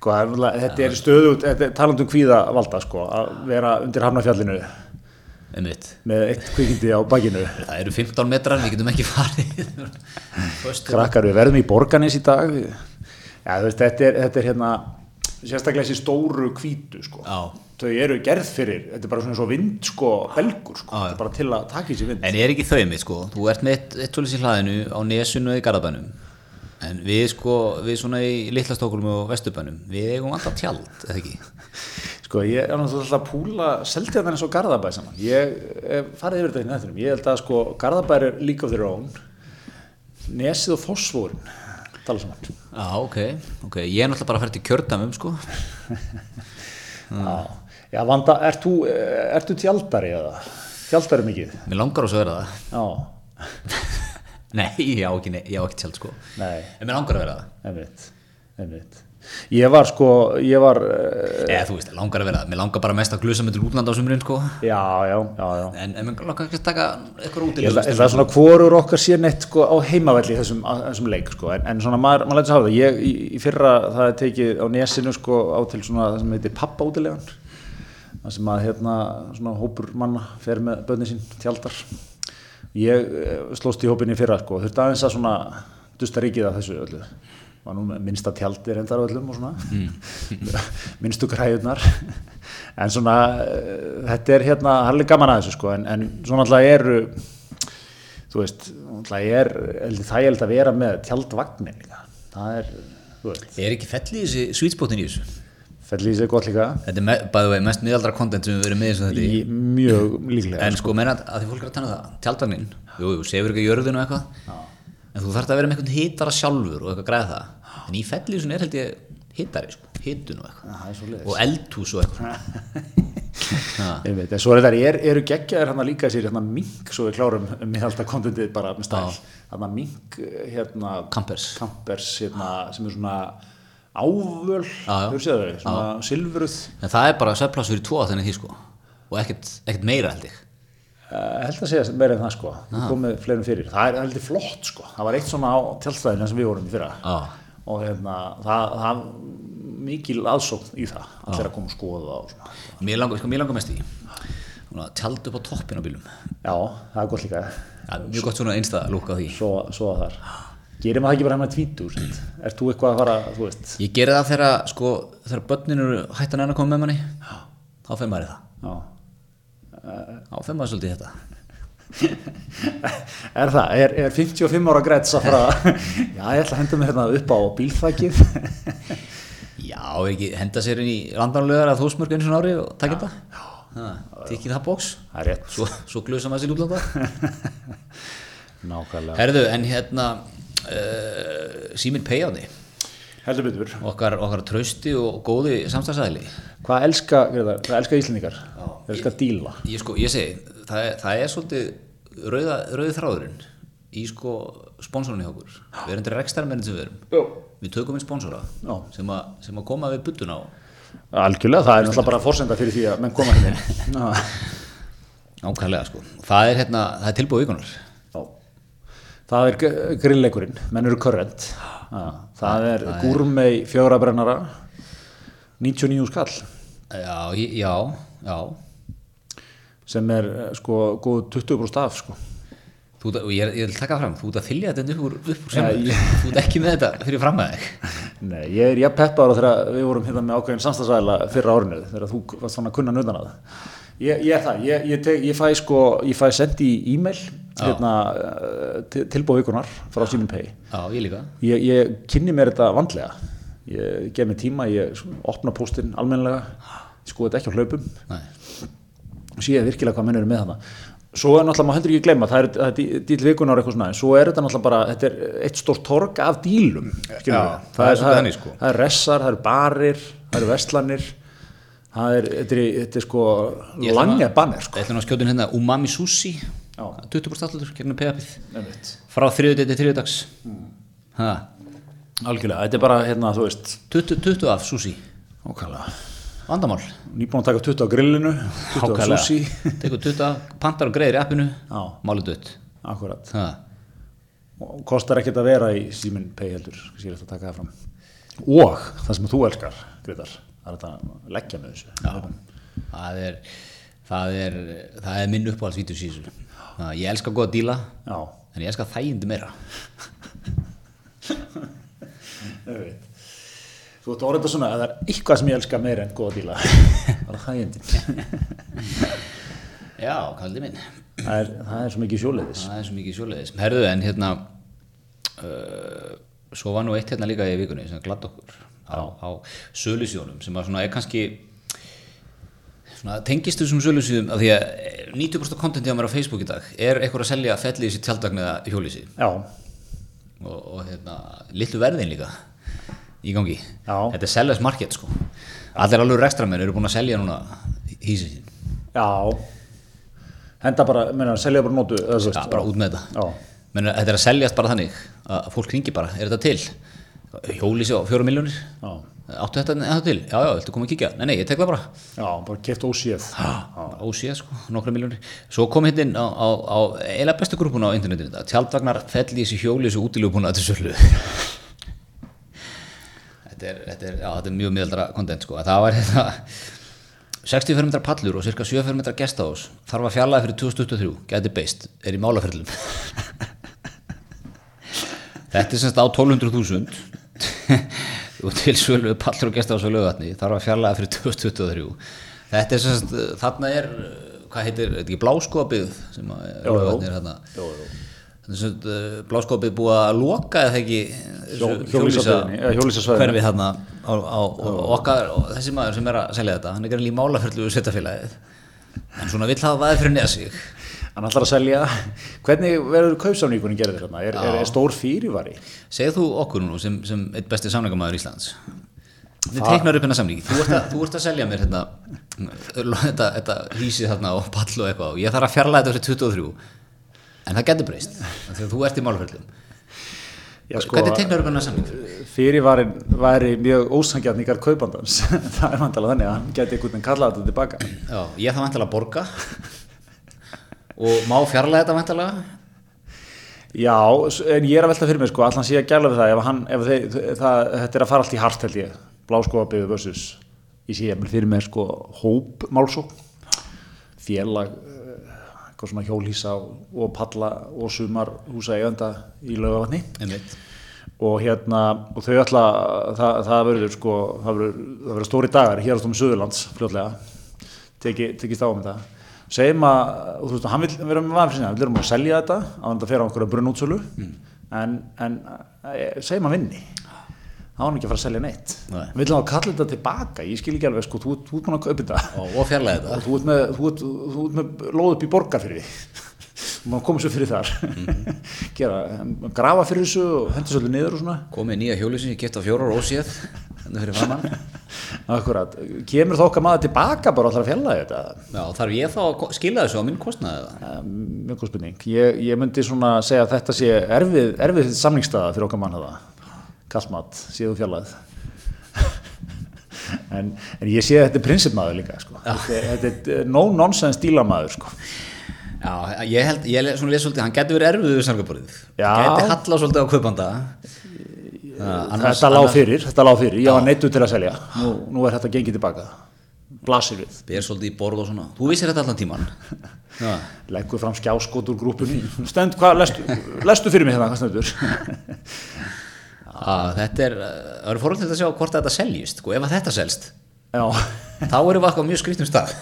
sko, er þetta er stöðut þetta er talandi um kvíða valda sko, að vera undir hafnafjallinu einmitt. Með eitt kvikindi á bakinu. Það eru 15 metrar, við getum ekki farið. Krakkar við verðum í borganis í dag. Já, þú veist, þetta er, þetta er hérna sérstaklega þessi stóru kvítu sko. Þau eru gerð fyrir þetta er bara svona svo vind sko, belgur sko. Bara til að taka sér vind. En er ekki þau mitt sko, þú ert með eitt, eitt svolítið í hlaðinu á nesunu í Garðabænum En við sko, við svona í Littlastókulum og Vesturbænum, við eigum alltaf tjald, eða ekki? Sko, ég er náttúrulega alltaf að púla Seltjarnan eins og Garðabæ saman. Ég hef farið yfir þetta í nættunum. Ég held að sko Garðabæ er líka of þeirra ón. Nesið og Fossvórin tala saman. Já, ok, ok, ég er náttúrulega bara að færa til kjördamum sko <laughs> Já, já vanda, ert þú, ert þú tjaldari eða? Tjaldari mikið? Mér langar ós að vera það Já, <laughs> Nei, ég á ekki, ekki tjald sko. Nei, En mér langar að vera það. Einmitt, einmitt. Ég var sko, ég var, uh, Eða þú veist, langar að vera það. Mér langar bara mest að glusa með til útlanda á sumrin sko. Já, já, já, já. En, en mér langar ekki að taka eitthvað út í Ég held að- ég held að svona hvorur okkar sé neitt sko á heimavelli þessum, á þessum leik sko, en, en svona maður, maður lætur að hafa það, ég í, í fyrra það er tekið á nesinu sko á til svona það sem heitir pappa útilegan, það sem að hérna svona hópur manna fer með börnin sín tjaldar, ég eh, slóst í hópinni fyrra sko, þurfti aðeins að svona dusta ríkið af þessu öllu, var nú minnsta tjaldi reyndar á öllum og svona, <laughs> minnstu græðunar, en svona eh, þetta er hérna, það er alveg gaman að þessu sko, en, en svona alltaf eru þú veist, það er heldur þægild að vera með tjaldvagnin það er, þú veist. Er ekki fell í þessi sweetspotin í þessu? Í sig gott líka. Þetta er bæðu vegi mest miðaldra content sem við verðum með eins og þetta í. mjög líklega En sko, meina að, að því fólk er að tanna það Tjaldvagnin, jú, jú, sefur ekki jörðinu og eitthvað. En þú þarf að vera með einhvern hitara sjálfur og eitthvað græða það. En í fellísun er held ég hitari, sko, hitun og eitthvað. Er Og eldhús og eitthvað. <laughs> Ég veit, en svo er þetta, er, eru geggjaðir hann líka sér hérna mink, svo við klárum með alltaf kontentið bara með stæl. Hérna mink, hérna Er ávöl, svona silfruð. En það er bara svefpláss fyrir tvo þannig því sko. Og ekkert, ekkert meira held ég. Uh, held að segja meira en það sko. Við komum fleirum fyrir, það er heldur flott sko. Það var eitt svona á tjálstæðinu sem við vorum í fyrra. Já. og hérna það, það mikil aðsókn í það allir að koma og skoða og Mér langar, sko, mér langar mest í Tjald upp á toppin á bílum já, það er gott líka. Ja, Mjög gott svona einstæða lúk á því. Svo, svo að þar gerir maður það ekki bara hérna tvítur er þú eitthvað að fara, þú veist? Ég geri það þegar, sko, þegar börnin eru hættan enn að koma með manni. Þá fer maður í það. Já. Þá fer maður svolítið í þetta. <laughs> Er það, er, er 55 ára græts að fara <laughs> já, ég ætla að henda mig hérna upp á bílþakið. <laughs> Já, ekki henda sér inn í landanlegar að þósmörg eins og ári og taka þetta? Ha, Tikið það bóks það er rétt, Svo, svo glusa maður sér útlanda nákvæmlega. Herðu, en hérna uh, Síminn Payáni heldur betur, okkar, okkar trausti og góði samstagsæðli hvað elska, hvað elska Íslendingar? Þeir elska díla? ég, sko, ég segi, það er, það er svolítið rauða, rauði þráðurinn í sko sponsorinu hjá okkur. Við erum til rekstarmennin sem við erum. Jó. við tökum inn sponsora sem, a, sem að koma við buttuna á Algjörlega, það er náttúrulega bara fórsenda fyrir því að menn koma hérna <laughs> ákvæðlega sko. Það er, hérna, það er tilbúið vikunar. Það er grillleikurinn, menn eru körrent. Það er gúrmei fjögrabrennara 99 skall. Já, já, já. Sem er eh, sko góð 20% af sko. Þú, ég, ég vil taka fram, þú ert að þylja þetta upp úr, upp úr sem, ég- þú ert ekki með þetta fyrir fram að þig. Nei, ég er jafn peppaður þegar við vorum hérna með ákveðin samstagsæla fyrra árinu þegar þú varst svona að kunna nutan að það. Ég, ég er það, ég, ég, fæ sko ég fæ sendi e-mail hérna, tilbúið vikunar frá Simin Pay. Já, ég líka. Ég, ég kynni mér þetta vandlega. Ég gef mér tíma, ég opna póstinn almennilega, ég skoði þetta ekki á hlaupum. Og sé virkilega hvað menn eru með hana svo er náttúrulega, maður heldur ekki gleyma það er, það er dí- díl vikunar eitthvað svona svo er þetta náttúrulega bara, þetta er eitt stórt torg af dílum. Já, það er svolítið þannig, sko. það er ressar, það eru barir það eru vestlanir það er, þetta er, þetta er sko langja að- banner sko. Ég ætla nú að skjóta inn hérna Umami Sushi. 20% allur, gegnum Einmitt. frá þriðudegi til þriðudags ha, algjörlega, þetta er bara hérna, þú veist. 20, 20 af sushi. Ókvæðlega, vandamál. Nýbúin að taka 20 á grillinu 20 á sushi. <laughs> Tekur 20 af, pantar og greiðir í appinu. Málið dött. Akkurat ha. og kostar ekkert að vera í Simin Pay heldur, það fram. Og það sem þú elskar Grétar, það er þetta leggja með þessu. Já, það er það er, það er minn uppáhaldsvídeó sísu ég elska góða díla Já, en ég elska þægindi meira. Þú ert orðið svona að það er eitthvað sem ég elska meira en góða díla. Það er hægindin <laughs> já, kallið minn. Það er, það er svo mikið sjóleiðis það er svo mikið sjóleiðis herðu en hérna uh, svo var nú eitt hérna líka í vikunni sem glatt okkur á, á sölusjónum sem að svona er kannski tengist þessum sölusjónum af því að 90% kontenti á mér á Facebook í dag er eitthvað að selja fellið sér tjaldvagn eða hjólísi Já, og, og hérna, litlu verðin líka í gangi. Já. þetta er sellers market sko. Allir alveg rekstramenn eru búin að selja núna hísið sín, Já, henda bara, meina, selja bara nótu ja, veist, bara út með þetta. Já, Menn, þetta er að seljast bara þannig að fólk ringi bara, er þetta til? Hjólísi á fjóra miljónir já, áttu þetta, þetta til, já já, viltu koma að kíkja? Nei nei, ég tek það bara. Já, bara keft óséð ósíða sko, nokkra miljónir svo kom hérna inn á, á, á eila bestu grúpuna á internetinu þetta, tjaldvagnar fell í þessi hjóli þessu útilöfbúna þetta er, þetta er, já, þetta er mjög miðaldra kontent sko, það var hérna 65 metrar pallur og cirka 75 metrar gestahús. Þarf að fjarlæða fyrir 2023 geti beist, er í málaferlum. <laughs> Þetta er semst á 1200.000 og til sölu pallur og gestahús og lögatni þarf að fjarlæða fyrir 2023 þetta er semst, þarna er hvað heitir, þetta ekki bláskopið sem að jú. lögatni er þarna Jú, jú. Þannig að bláskopið búið að loka eða ekki þessu Hjó- hjólhýsasvæðinu, eða hjólhýsasvæðinu. hverfi þarna á, á, á okkar, þessi maður sem er að selja þetta hann er gerðin í málaferðlu setjafélagið en svona vill hafa vaðið fyrir neða sig Hann ætlar að selja, <laughs> hvernig verður kaupsamníkunin gerðir hérna? Er, er, er stór fyrirvari? segð þú okkur nú sem, sem eitt besti samningamæður Íslands við teiknar upp hennar samningi þú ert, að, þú ert að selja mér hérna, þetta, þetta hísið þarna og pall og eitthvað og ég þarf að fjarlæða þetta fyrir 23 en það getur breyst að þú ert í málaferðlum Já, sko, hvernig teiknar upp hennar samningi? fyrirvarin væri mjög ósangjarn í garð kaupandans. <laughs> það er vantalega þannig að hann geti einhvern veginn kallað þetta tilbaka. Já, ég þarf vantilega að borga og má fjarlæða þetta vantilega Já, en ég er að velta fyrir mig sko, allan sé að gæla við það ef, hann, ef þeir, það, þetta er að fara allt í hart held ég, bláskóabiðu versus ég sé ég fyrir mig sko hóp málsók, félag eh, eitthvað svona hjólhísa og palla og sumar húsa eiganda í laugavatni Einmitt. og hérna og þau ætla, það, það verður sko, það verður, stóri dagar hér á stómi Suðurlands fljótlega. Teki, tekist á um þetta segjum að, og þú veist, hann vil vera með vanfyrir sinna, við erum að selja þetta á hann að fyrir á einhverja brunnútsölu en, en eh, segjum að vinni. Þá er hann ekki að fara að selja neitt. Nei. við viljum að kalla þetta tilbaka, ég skil ekki alveg sko, þú, þú ert búin að kaupa þetta. Og, og fjarlæða og þetta þú ert með, þú ert, ert með lóð upp í borgar fyrir því og maður komið svo fyrir þar. Gera, grafa fyrir þessu og hendur svolítið niður og svona. Komið nýja hjóli sem ég gett á fjórar óséð þannig fyrir framann <laughs> Akkurat, kemur þá okkar maður tilbaka bara alltaf að fjalla þetta? Já, þarf ég þá að skila þessu á minn kostnaði það mjög góð spurning. Ég, ég myndi svona segja að þetta sé erfið, erfið samningstaða fyrir okkar mann hafa kallmat, séðu fjallað. <laughs> En, en ég sé að þetta er prinsipmaður líka sko. þetta, er- þetta er no nonsense dílamaður sko. Já, ég held, ég les svolítið, hann getur verið erfið við samgaborðið Já. Gæti halla svolítið á kaupanda. Þetta lág fyrir, þetta lág fyrir. Ég var neittu til að selja, nú, nú er þetta gengið tilbaka. Blasir við. Ber svolítið í borð og svona. Þú vissir þetta allan tíman <laughs> leggur fram skjáskot úr grúpunni. Stend, hvað, lestu, lestu fyrir mig hérna hvað stendur? <laughs> Að þetta er, það eru fórhaldið að sjá hvort þetta seljist, sko, ef þetta selst já, þá erum við á mjög skrýttum stað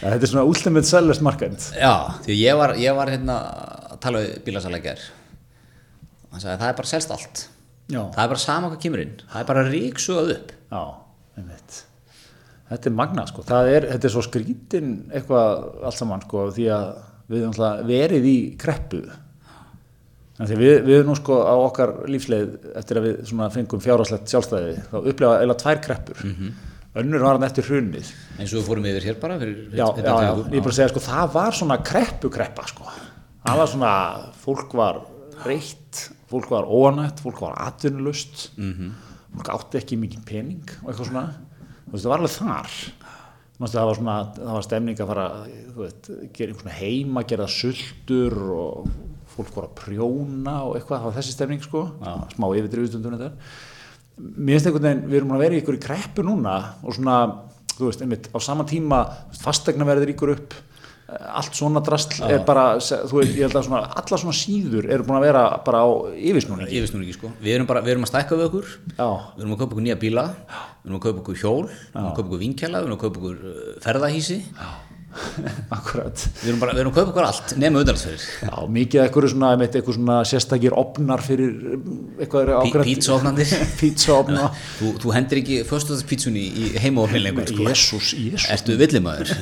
þetta er svona ultimate sellers market. Já, því ég var, ég var hérna að tala við bílasalækjar hann sagði það er bara selst allt. Já, það er bara sama hvað kemur inn. Það er bara ríksugað upp. Já, einmitt. Þetta er magna sko, er, þetta er svo skrítin eitthvað allt saman sko því að við höfum alltaf verið í kreppu. Þannig að við, við erum nú sko á okkar lífsleið eftir að við fengum fjárháslegt sjálfstæði þá upplefa eða tvær kreppur önnur var hann eftir hrunið. Eins og við fórum yfir hér bara fyrir, já, já, já, ég bara segja sko það var svona kreppu kreppa sko. Það var svona, fólk var reitt, fólk var óanætt fólk var atvinnulust -hmm. fólk átti ekki mikið pening og eitthvað svona, veist það var alveg þar. Það var svona, það var stemning að fara veit, gera einhvern svona heima gera sultur og fólk var að prjóna og eitthvað, það var þessi stemning sko, smá yfirdrifustundum þetta mér finnst einhvern veginn, við erum að vera í ykkur í kreppu núna og svona, þú veist, einmitt á sama tíma fastegna verður ykkur upp eh, allt svona drastl er bara þú veist, ég held að svona, alla svona síður eru búin að vera bara á yfirsnúningi. Yfirsnúningi sko. Við erum bara, við erum að stækka við okkur. Já, við erum að kaupa okkur nýja bíla. Við erum að kaupa okkur hjól. Við erum að kaupa okkur vinkjala við erum að kaupa okkur ferðahísi <laughs> akkurat. Við erum, bara, við erum að kaupa okkur allt nema auðvitaðsferðir já, mikið eitthvað svona, einmitt, eitthvað svona sérstakir opnar fyrir um, eitthvað ákveðt pítsaofnandi pítsaofna þú, þú hendur ekki föstudagspítsunni í heimaofnil lengur sko. Jésús, Jésús Ertu villimæður?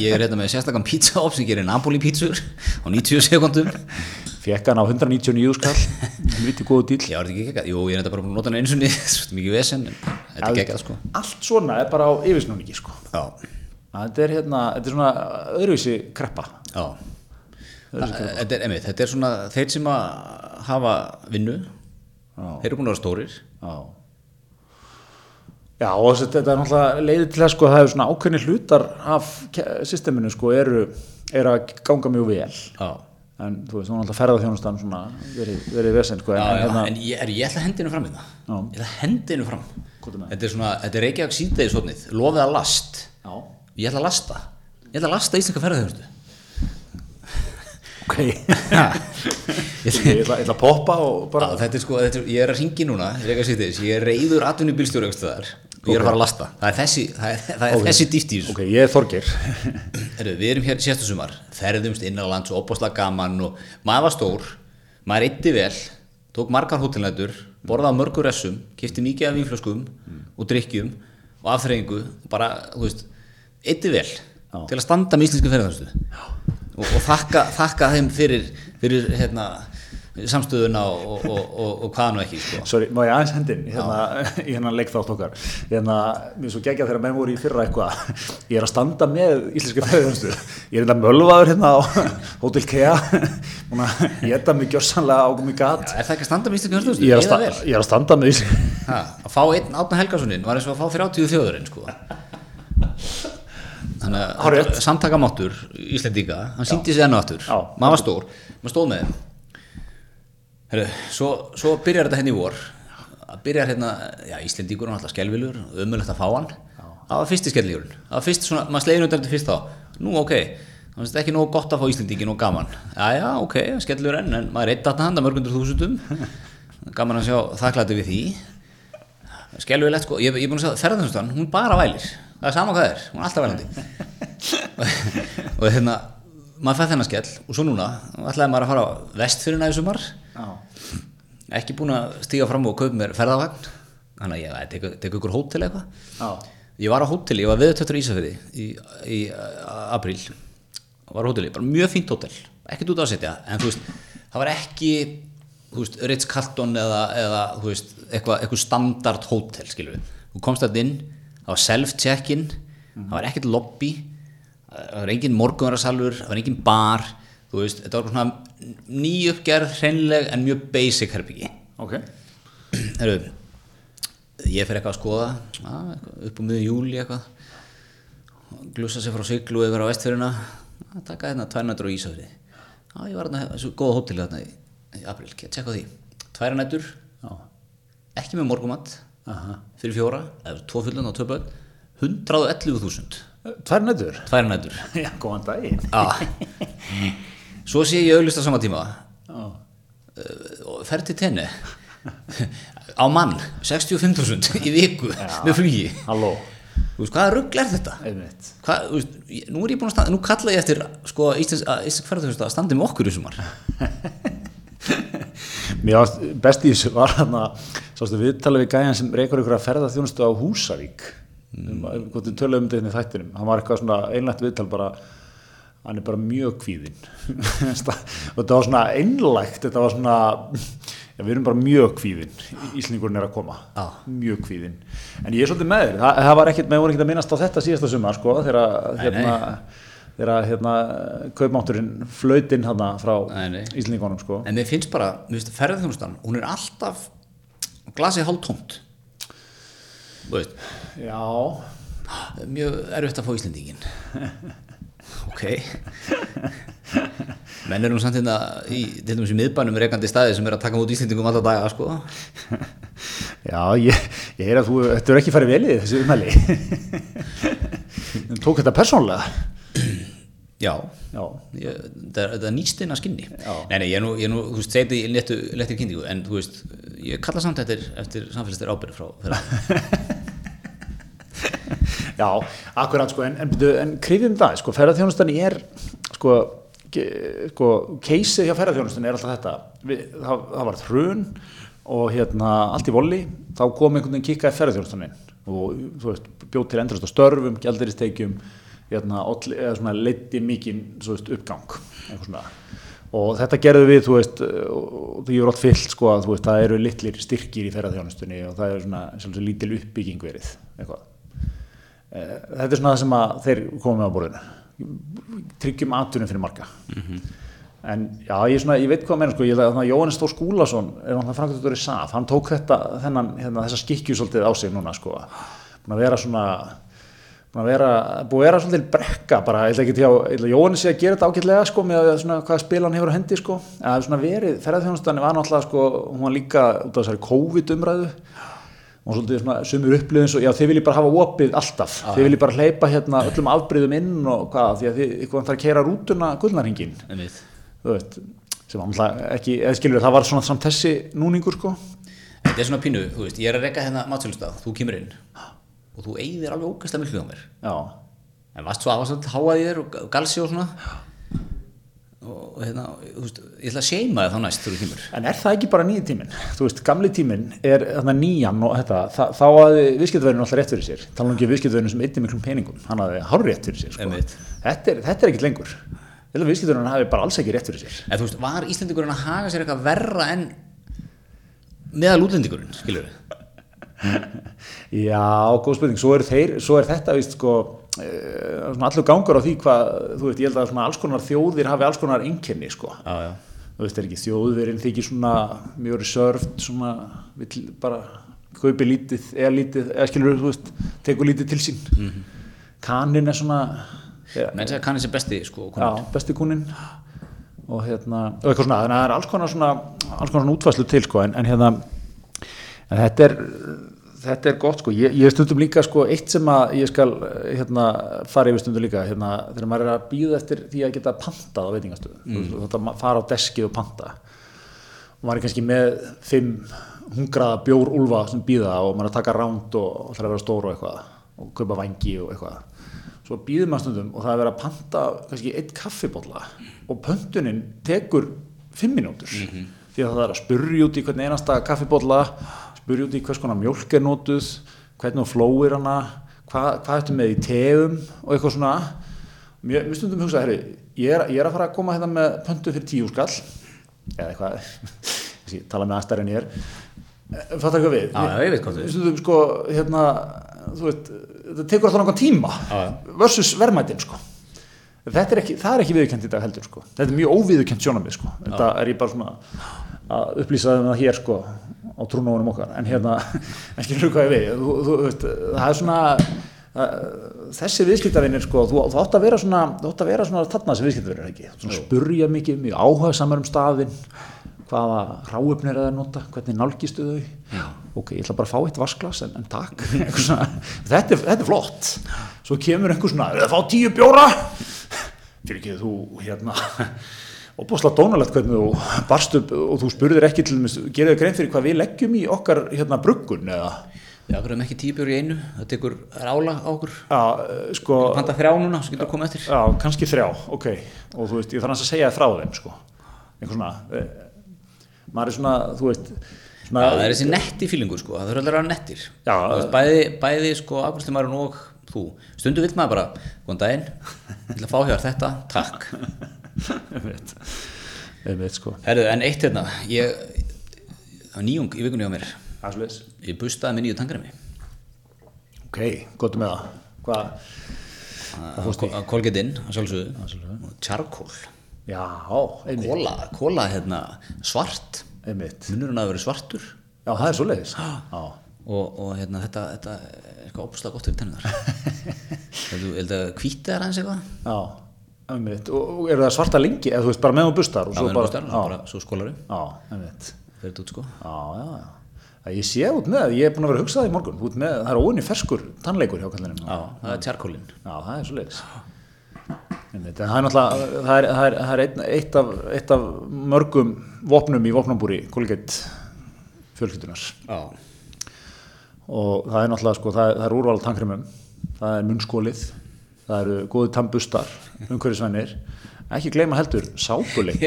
Ég er hérna með sérstakann pizzaop sem gerir Napoli pítsur á 90 sekundum fekk hann á 199 skall viti góðu dýl Já, er þetta ekki geggjað? Jú, ég er þetta bara búin að nota hann eins og niður, <laughs> svo mikið vesen, en þetta er geggjað, sko. allt svona er bara á yfirsnúningi sko. Já, þetta er hérna, þetta er svona öðruvísi kreppa já. Það- Þetta er, einmitt, þetta er svona þeir sem að hafa vinnu, Já. þeir eru búin að vera stórir. Já Já og þetta er náttúrulega leiðið til þess sko að það er svona ákveðni hlutar af systeminu sko eru, eru að ganga mjög vel Já. en þú veist, þú náttúrulega ferðarþjónustan svona verið, verið vesen sko en, Já, já, hérna, en ég, er, ég ætla að hendi hennu fram í það. Já. Ég ætla að hendi hennu fram. Er? Þetta er svona, þetta er Reykjavík síðdegis hodnið, lofið að last. Já, Ég ætla að lasta. Ég ætla að lasta íslenska ferðarþjónustu. ok <laughs> ég, ætla, ég ætla að poppa og bara þetta er sko, þetta er, ég er að ringi núna, ég er reyður atvinni bílstjóri og ég er að fara að lasta. Það er þessi, það er, það er Ok. þessi dýft í þessu. Ok, ég er Þorgeir <laughs> Heru, við erum hér síðastu sumar, ferðumst innanlands og opaslega gaman og maður var stór, maður eitti vel, tók margar hótelnætur, borðaði á mörgur ressum, kifti mikið af vínflöskum og drikkjum og afþreyingu, bara, þú veist, eitti vel Já. til að standa með íslensku ferðarstu og, og þakka, þakka þeim fyrir, fyrir hérna, samstöðuna og, og, og, og, og hvaða nú ekki, sko. Sorry, má ég aðeins hendin hérna, <laughs> í hennan leikþátt okkar hérna, mér er svo geggjað þegar menn voru í fyrra eitthvað <laughs> ég er að standa með íslenska ferðarþjónustu ég er enda mölvaður hérna á <laughs> Hotel Kea búin að geta mig gjörsanlega á mig gat Er það ekki að standa með íslensku ferðarstu? ég er, sta ég er að standa með íslenska Ha, að fá einn Átna Helgasonin var eins og að fá 30 þjóðurinn sko. Þannig að samtakamáttur Íslendinga, hann síndi sig enn og aftur. Maður var stór, maður stóð með Heru, svo, svo byrjar þetta henni í vor. Að byrjar hérna, já Íslendingur er alltaf skelvilur, ömulegt að fá hann. Það var fyrsti skellíurinn, það var fyrst svona maður slegin undan til fyrst þá, nú ok. Það finnst ekki nógu gott að fá Íslendingin og gaman. Já já ok, skellur enn, en maður er eitt að handa mörgundur þúsundum. <laughs> Gaman að sjá þakklæti við því skelvilegt sko, ég, ég er búin að segja ferðarþjónustan, hún bara vælir. Það er sama hvað það er, hún er alltaf vælandi. <laughs> Og hérna maður fæði þennan skell og svo núna nú ætlaði maður að fara á vestfyrirna í sumar. Ekki búin að stíga fram og kaupa mér ferðavagn. Þannig að ég tek, tek ykkur hótel eitthvað. Ég var á hóteli, ég var viðtöttur í Ísafirði í, í uh, apríl. Var hóteli, bara mjög fínt hótel. Ekkert út að setja, en þú veist það var ekki, þú veist, Ritz Carlton eða, eða þú veist, eitthvað, eitthvað standard hótel, skilur við þú komst þetta inn, það var self-check-in það var ekkert lobby það var engin morgunvarasalur það var engin bar, þú veist þetta var svona nýjuppgerð hreinleg en mjög basic herbyggi ok. Heru, ég fer eitthvað að skoða að, upp á miður júli eitthvað glussa sér frá siglu yfir á vestfjöruna að taka hérna tværnættur á Ísafri já ég var hérna þessu góða hóteli hérna í, april, tjekka á því. Tværnættur. Ekki með morgumatt Aha. fyrir fjóra, eða tvo fullun tvö börn 111.000 Tvær nættur tværnættur <laughs> Já, góðan daginn. Svo sé ég auðlist á sama tíma. Já. og fer til tenni á mann 65.000 í viku með flugi. Halló. Þú veist, hvaða rugl er þetta? Hvað, þú veist, nú er ég búin að standa nú kalla ég eftir sko, Íslands, ferðarþjónustu að standi með okkur í sumar <laughs> Mér varst best í þessu var hann að sástu viðtalið við gæjan sem reykur ykkur að ferða þjónustu á Húsavík? Mm. um, hvort við töluðum um þetta hérna í þættinum. Hann var eitthvað svona einlægt viðtal bara hann er bara mjög kvíðinn. <laughs> Og þetta var svona einlægt þetta var svona já, við erum bara mjög kvíðinn. Íslingurinn er að koma. Já. mjög kvíðinn. En ég er svolítið með þér. Það, það var ekkert, með voru ekkert að minnast á þetta síðasta sumar sko, þegar Nei, hérna, þegar hérna kaupmátturinn flautinn hann frá. Íslingunum sko en mér finnst bara, mér finnst ferðarþjónustan hún er alltaf glasið hálf tómt Já, mjög erfitt að fá Íslendingin <laughs> ok menn erum samt hérna í, til dæmis í miðbænum reikandi staði sem er að taka út Íslendingum alla daga sko. <laughs> já, ég, ég heyr að þú, þetta er ekki farið vel í þessi umhæli. <laughs> Tók þetta persónlega? Já, Já, ég, er- þetta nýst inn að skinni. Nei, nei, ég er nú, ég er nú þú veist, segði í léttu, léttir kynningu en þú veist, ég kalla samt eftir, eftir samfélagstir ábyrð frá <laughs> já, akkurat sko, en, en, en krifjum það, sko, ferðarþjónustan er, sko, sko, keysið hjá ferðarþjónustan er alltaf þetta, Við, það, það var hrun og hérna allt í volli, þá kom einhvern veginn kikkaði ferðarþjónustanin og þú veist, bjóð til endurist á störfum, gjaldiristekjum, hérna, svona svo veist, uppgang, svona. Og þetta gerðu við, þú veist því er allt fyllt, sko, að veist það eru litlir styrkir í ferðarþjónustunni og það er svona svolítið lítil uppbygging verið eitthvað. Eh, þetta er svona það sem þeir komum með á borðinu. Tryggjum atunum fyrir marga. En já, ég, svona, ég veit hvað að meina sko, ég held að Jóhannes Þór Skúlason er náttúrulega framkvæmdur í SAF, hann tók þetta þennan, hérna, þessa skikju svolítið á sig núna sko, að vera svona búin að vera, búin að vera svolítið brekka bara, ég held ekki til að, Jóhannes sé að gera þetta ágætlega sko, með svona hvaða spil hann hefur á hendi sko, en það er svona verið, ferðarþjónustanni var náttúrulega sko, hún var líka út af þessari COVID umræðu og svolítið svona sumur upplifin svo, já þið viljið bara hafa opið alltaf, þið viljið bara hleypa hérna öllum afbreyðum inn og hvað, því að þið ykkur þarf að keira rútuna gullnarhingin einmitt. þú veist, sem náttúrulega ekki, eða skilur það var svona samt þessi núningur sko. Þetta er svona pínu, þú veist, ég er að reyka hérna matsölustaf, þú kemur inn og þú eigðir alveg ógæslega miklu á mér. Já, en varst svo aðvast að háa þér og galsi og svona? Og hérna, þú veist, ég ætla að seima þig þá næst þegar þú kemur. En er það ekki bara nýji tíminn? Þú veist, gamli tíminn er þarna nýjan og þetta, það, þá hafði viðskiptverðinu alltaf rétt fyrir sér, tala um ekki viðskiptverðinu sem ytti miklum peningum, hann hafði hár rétt fyrir sér sko. Þetta, er, þetta er ekkit lengur. Að viðskiptverðinu hafi bara alls ekki rétt fyrir sér. En þú veist, var Íslendingurinn að haga sér eitthvað verra en meðal útlendingurinn, skilur við Já, góð spurning, svo er, þeir, svo er þetta víst sko, svona allur gangur á því hvað, þú veist, ég held að alls konar þjóðir hafi alls konar einkenni sko. já, já, þú veist, er ekki þjóðverinn þykir svona mjög reserved, svona vill bara kaupi lítið eða lítið, eða skilur þú veist tekur lítið til sín. Mhm. kanin er svona menn segja kannið sér besti sko, já, besti kúnin og hérna, og eitthvað svona, þannig að það er alls konar svona alls konar svona útfæslu til sko, en, en hérna en þetta er þetta er gott sko, ég, ég stundum líka sko eitt sem að ég skal hérna fara yfir stundum líka, hérna þegar maður er að býða eftir því að geta pantað á veitingastöðu mm. þetta að fara á deskið og panta. Og maður er kannski með fimm hungraða bjór úlfa sem býða og maður er að taka ránd og, og það er að vera stór og eitthvað og kaupa vangi og eitthvað. Svo býður maður stundum og það er að vera að panta kannski eitt kaffibólla og pöntunin tekur fimm mínútur. Því að það er að spurja út í hvern einasta kaffibólla spurja út í hvers konar mjólk er notuð hvernig hún flóir hana hvað, hvað ertu með í tegum og eitthvað svona. Mér, mér stundum hugsa, herri, ég er, ég er að fara að koma hérna með pöntu fyrir tíu skall. Eða eitthvað <laughs> ég tala með aðstæðar en ég er. Fattar eitthvað við? Já, já, ég veit hvað þú Við stundum sko hérna þú veit, þetta tekur alltaf náttúrulega tíma já. versus verðmætin sko. Er ekki, það er ekki viðurkent í dag heldur sko. Þetta er mjög óviðurkent sjónamið sko. Þetta er ég bara svona að upplýsa um það hér sko á trúnóðunum okkar. En hérna, <laughs> en skilur hvað ég við? Þú, þú, þú veist, það er svona þessi viðskiptavinir sko þú, þú átt að vera svona, þú átt að vera svona þarna sem viðskiptavinir ekki, svona spurja mikið mjög áhuga samar um staðinn hvaða ráöfnir er það að nota, hvernig nálgistu þau? Já. ok, ég ætla bara að fá eitt vasklas en, en takk, <laughs> svona, þetta, er, þetta er flott. Svo kemur einhver svona, það að fá tíu bjóra? <laughs> Fyrir ekki þú hérna og búinlega dónalegt hvernig þú barst upp og þú spurðir ekki til þau grein fyrir hvað við leggjum í okkar hérna bruggun eða? Við akkurum ekki tíu bjór í einu það tekur rála á okkur. Já, eh, sko, panta þrjá núna, svo getur þú komið eftir. Já, kannski þrjá, ok. Og þú veist, ég þarf hans að segja þér frá þeim sko. Einhver svona eh, maður er svona, þú veist svona, Já, það er þessi netti fílingur sko, það þurfa allir að vera nettir. Já. Veist, bæði, bæði sko afgjörstumærin og þú. Stundu vill maður bara, góðan daginn ég ætla að fá hér þetta, takk <laughs> <laughs> einmitt, sko. Herðu, en eitt hérna. Ég, var nýjung í vikunni á mér. Aðsleis. ég bustaði með nýju tangremi ok, gott með það. Hvað, að að Colgate inn, að sjálfsögðu. Einmitt, kóla, kóla hérna, svart. Munurinn að vera svartur. Já, það er svo leiðis já, og, og hérna, þetta, þetta er eitthvað óbúslega gott fyrir tennunar <laughs> Þú held að hvítið er aðeins eitthvað? Já, og, og eru það svarta lengi, eða þú veist, bara með og bustar og Já, svo bara, bara, bara, svo einmitt. Fyrir þetta út sko. Já, já, ég sé út með, ég er búin að vera að hugsa það í morgun, með, það er óinni ferskur tannleikur hjá kallinum. Það er Já, það er svo leiðis. Það er er, það er, það er eitt, af, eitt af mörgum vopnum í vopnambúri, kollegeitt fjölskyldunar. Og það er náttúrulega, sko, það það er úrval tankremum, það er munnskólið, það eru góði tannbustar, umhverfisvennir, ekki gleyma heldur, sápuleik,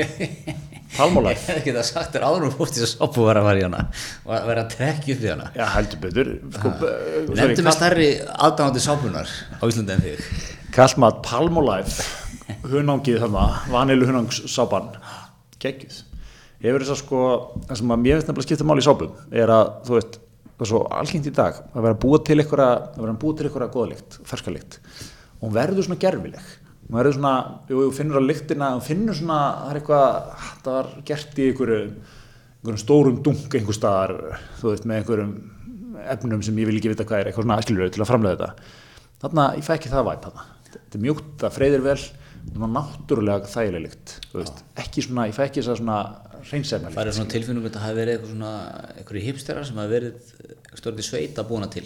<laughs> palmólæf. Ég hef ekki það sagt þér áður og fórst þess að sápu var að vera í hana. Og að vera að trekja upp í hana. Já, heldur betur. Sko, sorry, Nefndu með stærri aðdáðandi sápunar á Íslandi en þig. Kallmat Palmolive hunangið þarna, vanilu hunangsápan geggjuð hefur þess að sko, það sem að mér finnst nefnilega skipta máli í sápum er að þú veist, það er svo algengt í dag að vera búa til einhverja góðalikt, ferskalikt hún verður svona gerfileg hún verður svona, jú, finnur að lyktina hún finnur svona, það er eitthvað það var gert í einhverju einhverjum stórum dunk einhver staðar þú veist, með einhverjum efnum sem ég vil ekki vita hvað er, eitthvað svona aðskilur til að framlega þetta. Þarna, ég fæ ekki það væp þarna. Þetta er mjúkt, það freyðir vel svona náttúrulega þægileg lykt ekki svona, ég fæ ekki þess að svona hreinsefna Það er svona tilfinnum að það hafi verið eitthvað svona einhverju hipsterar sem hafi verið stjórnir sveit að búna til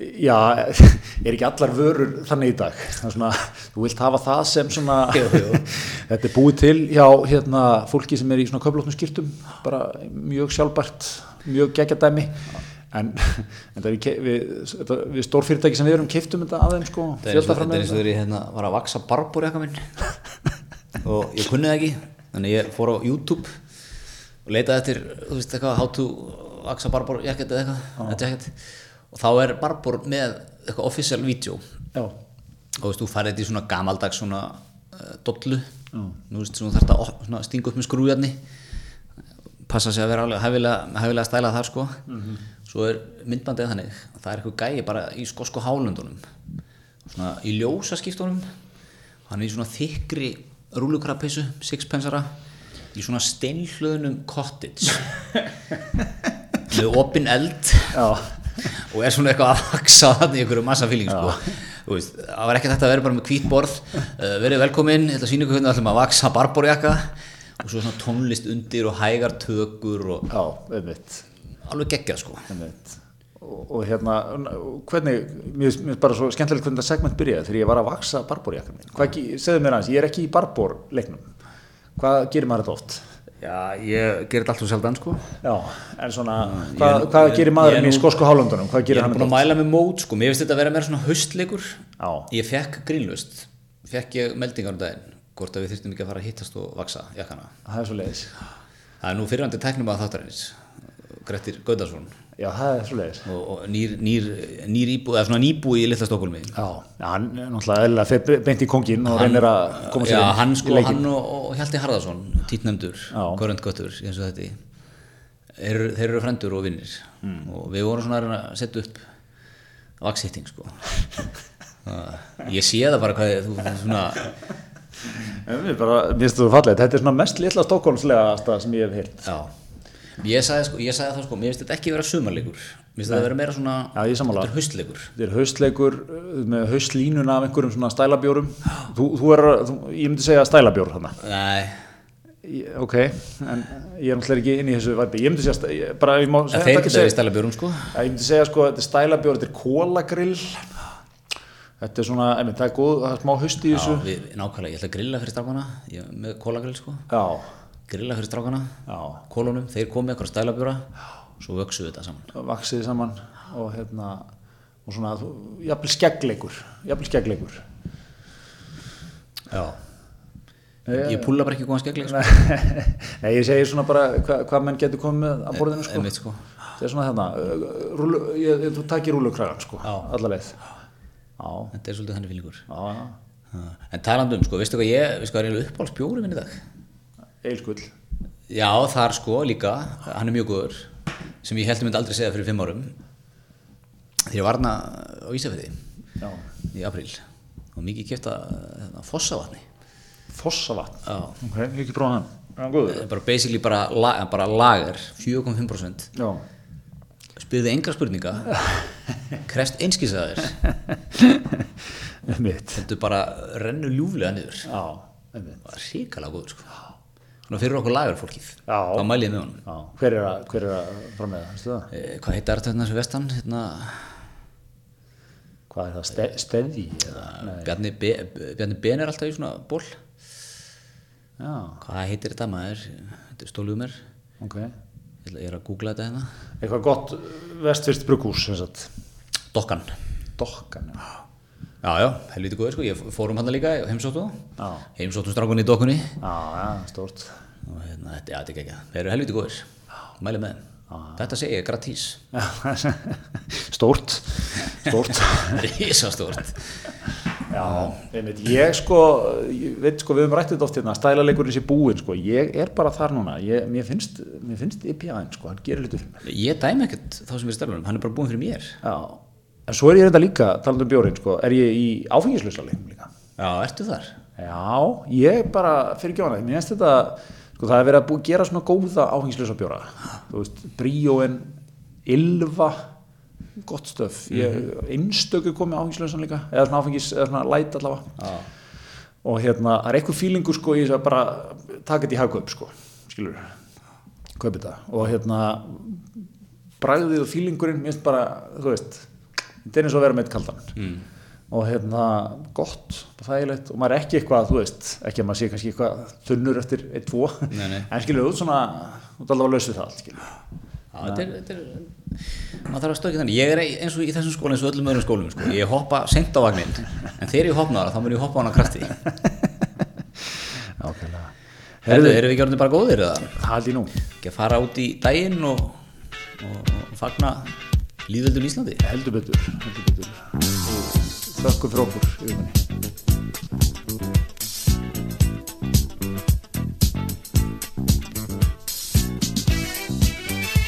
Já, <laughs> er ekki allar vörur þannig í dag? Svona, þú vilt hafa það sem svona <laughs> Jú, jú. þetta er búið til hjá hérna, fólki sem er í svona köflóknum skýrtum bara mjög sjálfbært mjög geggjadæmi. En, <laughs> en við, við, þetta, við stórfyrirtæki sem við erum keiftum þetta aðeins sko, er eins og- þetta er eins og þegar ég hérna, var að vaksa barbur jakka minn. Og ég kunni það ekki þannig ég fór á YouTube og leitaði eftir, þú veist eitthvað how to vaksa barbur jacket eða eitthvað eða jacket. Og þá er barbur með eitthvað official video Já, og þú veist, þú færði þetta í svona gamaldags svona uh, dollu. Nú veist, svona þarf þetta svona stinga upp með skrújarni. Passa sig að vera alveg hefilega, hefilega stælað þar sko. Svo er myndbandið þannig. Að það er eitthvað gæi bara í skosku hálundunum svona í ljósaskiptunum. Hann er í svona þykri rúlukrappissu, sixpensara í svona steinhlöðnum cottage. <laughs> Með opin eld. Já, <laughs> og er svona eitthvað að vaksa þannig í einhverju massa fíling sko. Það var ekki þetta að vera bara með hvít borð uh, verið velkomin, ég ætla að sína ykkur hvernig við ætlum að vaksa barborjakka og svo svona tónlist undir og hægar tökur og já, alveg geggjað sko Einmitt. Og, og hérna, hvernig, mér finnst bara svo skemmtilegt hvernig þetta segment byrjaði þegar ég var að vaksa ge- segðu mér aðeins, ég er ekki í barbórleiknum. Hvað gerir maður þetta oft? Já, ég ger þetta allt svo sjaldan sko. Já, en svona, ég hvað, er- hvað ég- gerir ég maðurinn í skosku hálöndunum? Hvað Ég er búin að mæla með mót sko, mér finnst þetta að vera meira svona haustleikur. Já. Ég fekk grínlust, fekk ég meldingar um daginn hvort að við þyrstum ekki að fara að hittast og vaksa jakkana. Það er svo leiðis. Það er nú fyrirhandi teknum að þáttarins Grettir Gaudarsson Já, það er svo leiðis. og, og nýr, nýr, nýr íbú, eða svona nýbúi í Lilla Stokkólmi Já, hann er náttúrulega fer beint í kongin og reynir að koma sér Já, inn hann í sko, leikinn. hann og, og Hjalti Harðarsson títnefndur, Já. korrentgöttur eins og þetta eru- þeir eru frendur og vinnir Hmm. og við vorum svona að setja upp vakshitting sko <laughs> ég sé það bara hvað þú þú svona Mér finnst þetta fallið. Þetta er svona mest litla stókólmslega sem ég hef heyrt. já ég sagði, sko, ég sagði það sko, mér finnst þetta ekki vera sumarleikur mér finnst þetta vera meira svona sammála. þetta er haustleikur Þetta er haustleikur uh, með haustlínuna af einhverjum svona stælabjórum. Þú, þú er, þú, ég myndi segja stælabjór þarna. Nei, Ég- Ok, en ég er náttúrulega ekki inn í þessu væpi. Ég myndi segja, ég, bara, ég má segja, þeir geta segja- við stæla björnum sko Já, ég myndi segja sko, þetta er stælabjór, þetta er kólagrill. Þetta er svona, einmitt, það er góð, það er smá haust í þessu. Já, við, nákvæmlega, ég ætla að grilla fyrir er með kólagrill sko Já, grilla fyrir strákana, já, kólunum þeir komið eitthvað stælabjóra. Svo vöksu við þetta saman. Vaksið saman og hérna, og svona, jafnvel skeggleikur, jafnvel skeggleikur. Já. Ég púla bara ekki góðan skegleik sko. <laughs> Nei, ég segi svona bara hva, hvað menn getur komið að borðinu sko. Einmitt, sko. Það er svona hérna, uh, rúlu, ég, þú takir rúlukragan sko, alla leið. Já, Þetta er svolítið þannig fílingur. Já, já, En talandi um, sko, veistu hvað ég veistu hvað er eiginlega uppáhalds bjóri minn í dag eilskull. Já, þar sko líka, hann er mjög góður sem ég held að myndi aldrei segja fyrir fimm árum þegar ég varna á Ísafirði Já, í apríl og mikið kæfta fossavatni fossavatn. Já, Ok, ekki prófað hann. Er hann góður? bara basically bara, bara lager 4,5% Já. spyrði enga spurninga <laughs> krest einskísaðir þetta bara rennur ljúflega niður það var ríkalega góður sko. Svona fyrir okkur lagarfólkið Já. þá mæli ég með honum. Hver er að, hver er að framleiða, veistu það? eh, hvað heitir þetta hérna sem vestan? Hérna, Hvað er það, Ste, steði. Bjarni, Be, Bjarni Ben er alltaf í svona ból. Já, hvað heitir þetta maður? Þetta er stóluð mér ok. ég er að googla þetta hérna. Eitthvað gott vestfyrst sagt. Dokkan. Dokkan, já. Já já, helviti góður sko, ég fórum hann líka heimsóttu. Já, heimsóttum strákunni í Dokkunni. Já, já, stórt. og hérna, þetta, já, þetta er ekki ekki þeir eru helviti góður, mæli með þeim. Þetta segi ég gratís <laughs> stórt, stórt. <laughs> risastórt. Já, einmitt, ég sko, ég veit sko, við höfum rættið oft hérna, stælaleikurinn sé búinn sko, ég er bara þar núna, ég, mér finnst, mér finnst IPA-in sko, hann gerir mér. Ég dæmi ekkert þá sem við stælunum, hann er bara búin fyrir mér. Já, en svo er ég reynda líka, talandi um bjórinn sko, er ég í áfengislösa leikum líka. Já, ertu þar? Já, ég bara fyrir hana, mér finnst þetta, sko, það er verið að að gera svona góða áfengislösa bjóra, þú veist, Bríóin, Ylva, gott stöf, ég, einstöku komið áfengislösan líka, eða svona áfengis, eða svona læt allavega. Já, og hérna, það er eitthvað fílingur sko þess að bara taka þetta í hagkaup sko, skilur kaupa þetta. Og hérna bragðið og fílingurinn, mér finnst bara þú veist, þetta er eins og að vera með eitt kaldan mm. og hérna gott, þægilegt og maður er ekki eitthvað, þú veist, ekki að maður sé kannski eitthvað þunnur eftir eitt, tvo Nei, nei. en skilur, þú svona, þú ert alveg að lausa það allt, skilur Já, þetta er, þetta er, maður þarf að stökja þannig, ég er eins og í þessum skóla eins og öllum öðrum skólum, sko. ég hoppa sent á vagnin, en þegar ég hopna það, þá mun ég hoppa á hana krafti. Ákveðlega Herðu, erum við ekki orðin bara góðir eða? Ég nú, Ekki að fara út í daginn og, og, og fagna líðveldun Íslandi? heldur betur. Heldur betur. Fyrir okkur yfir manni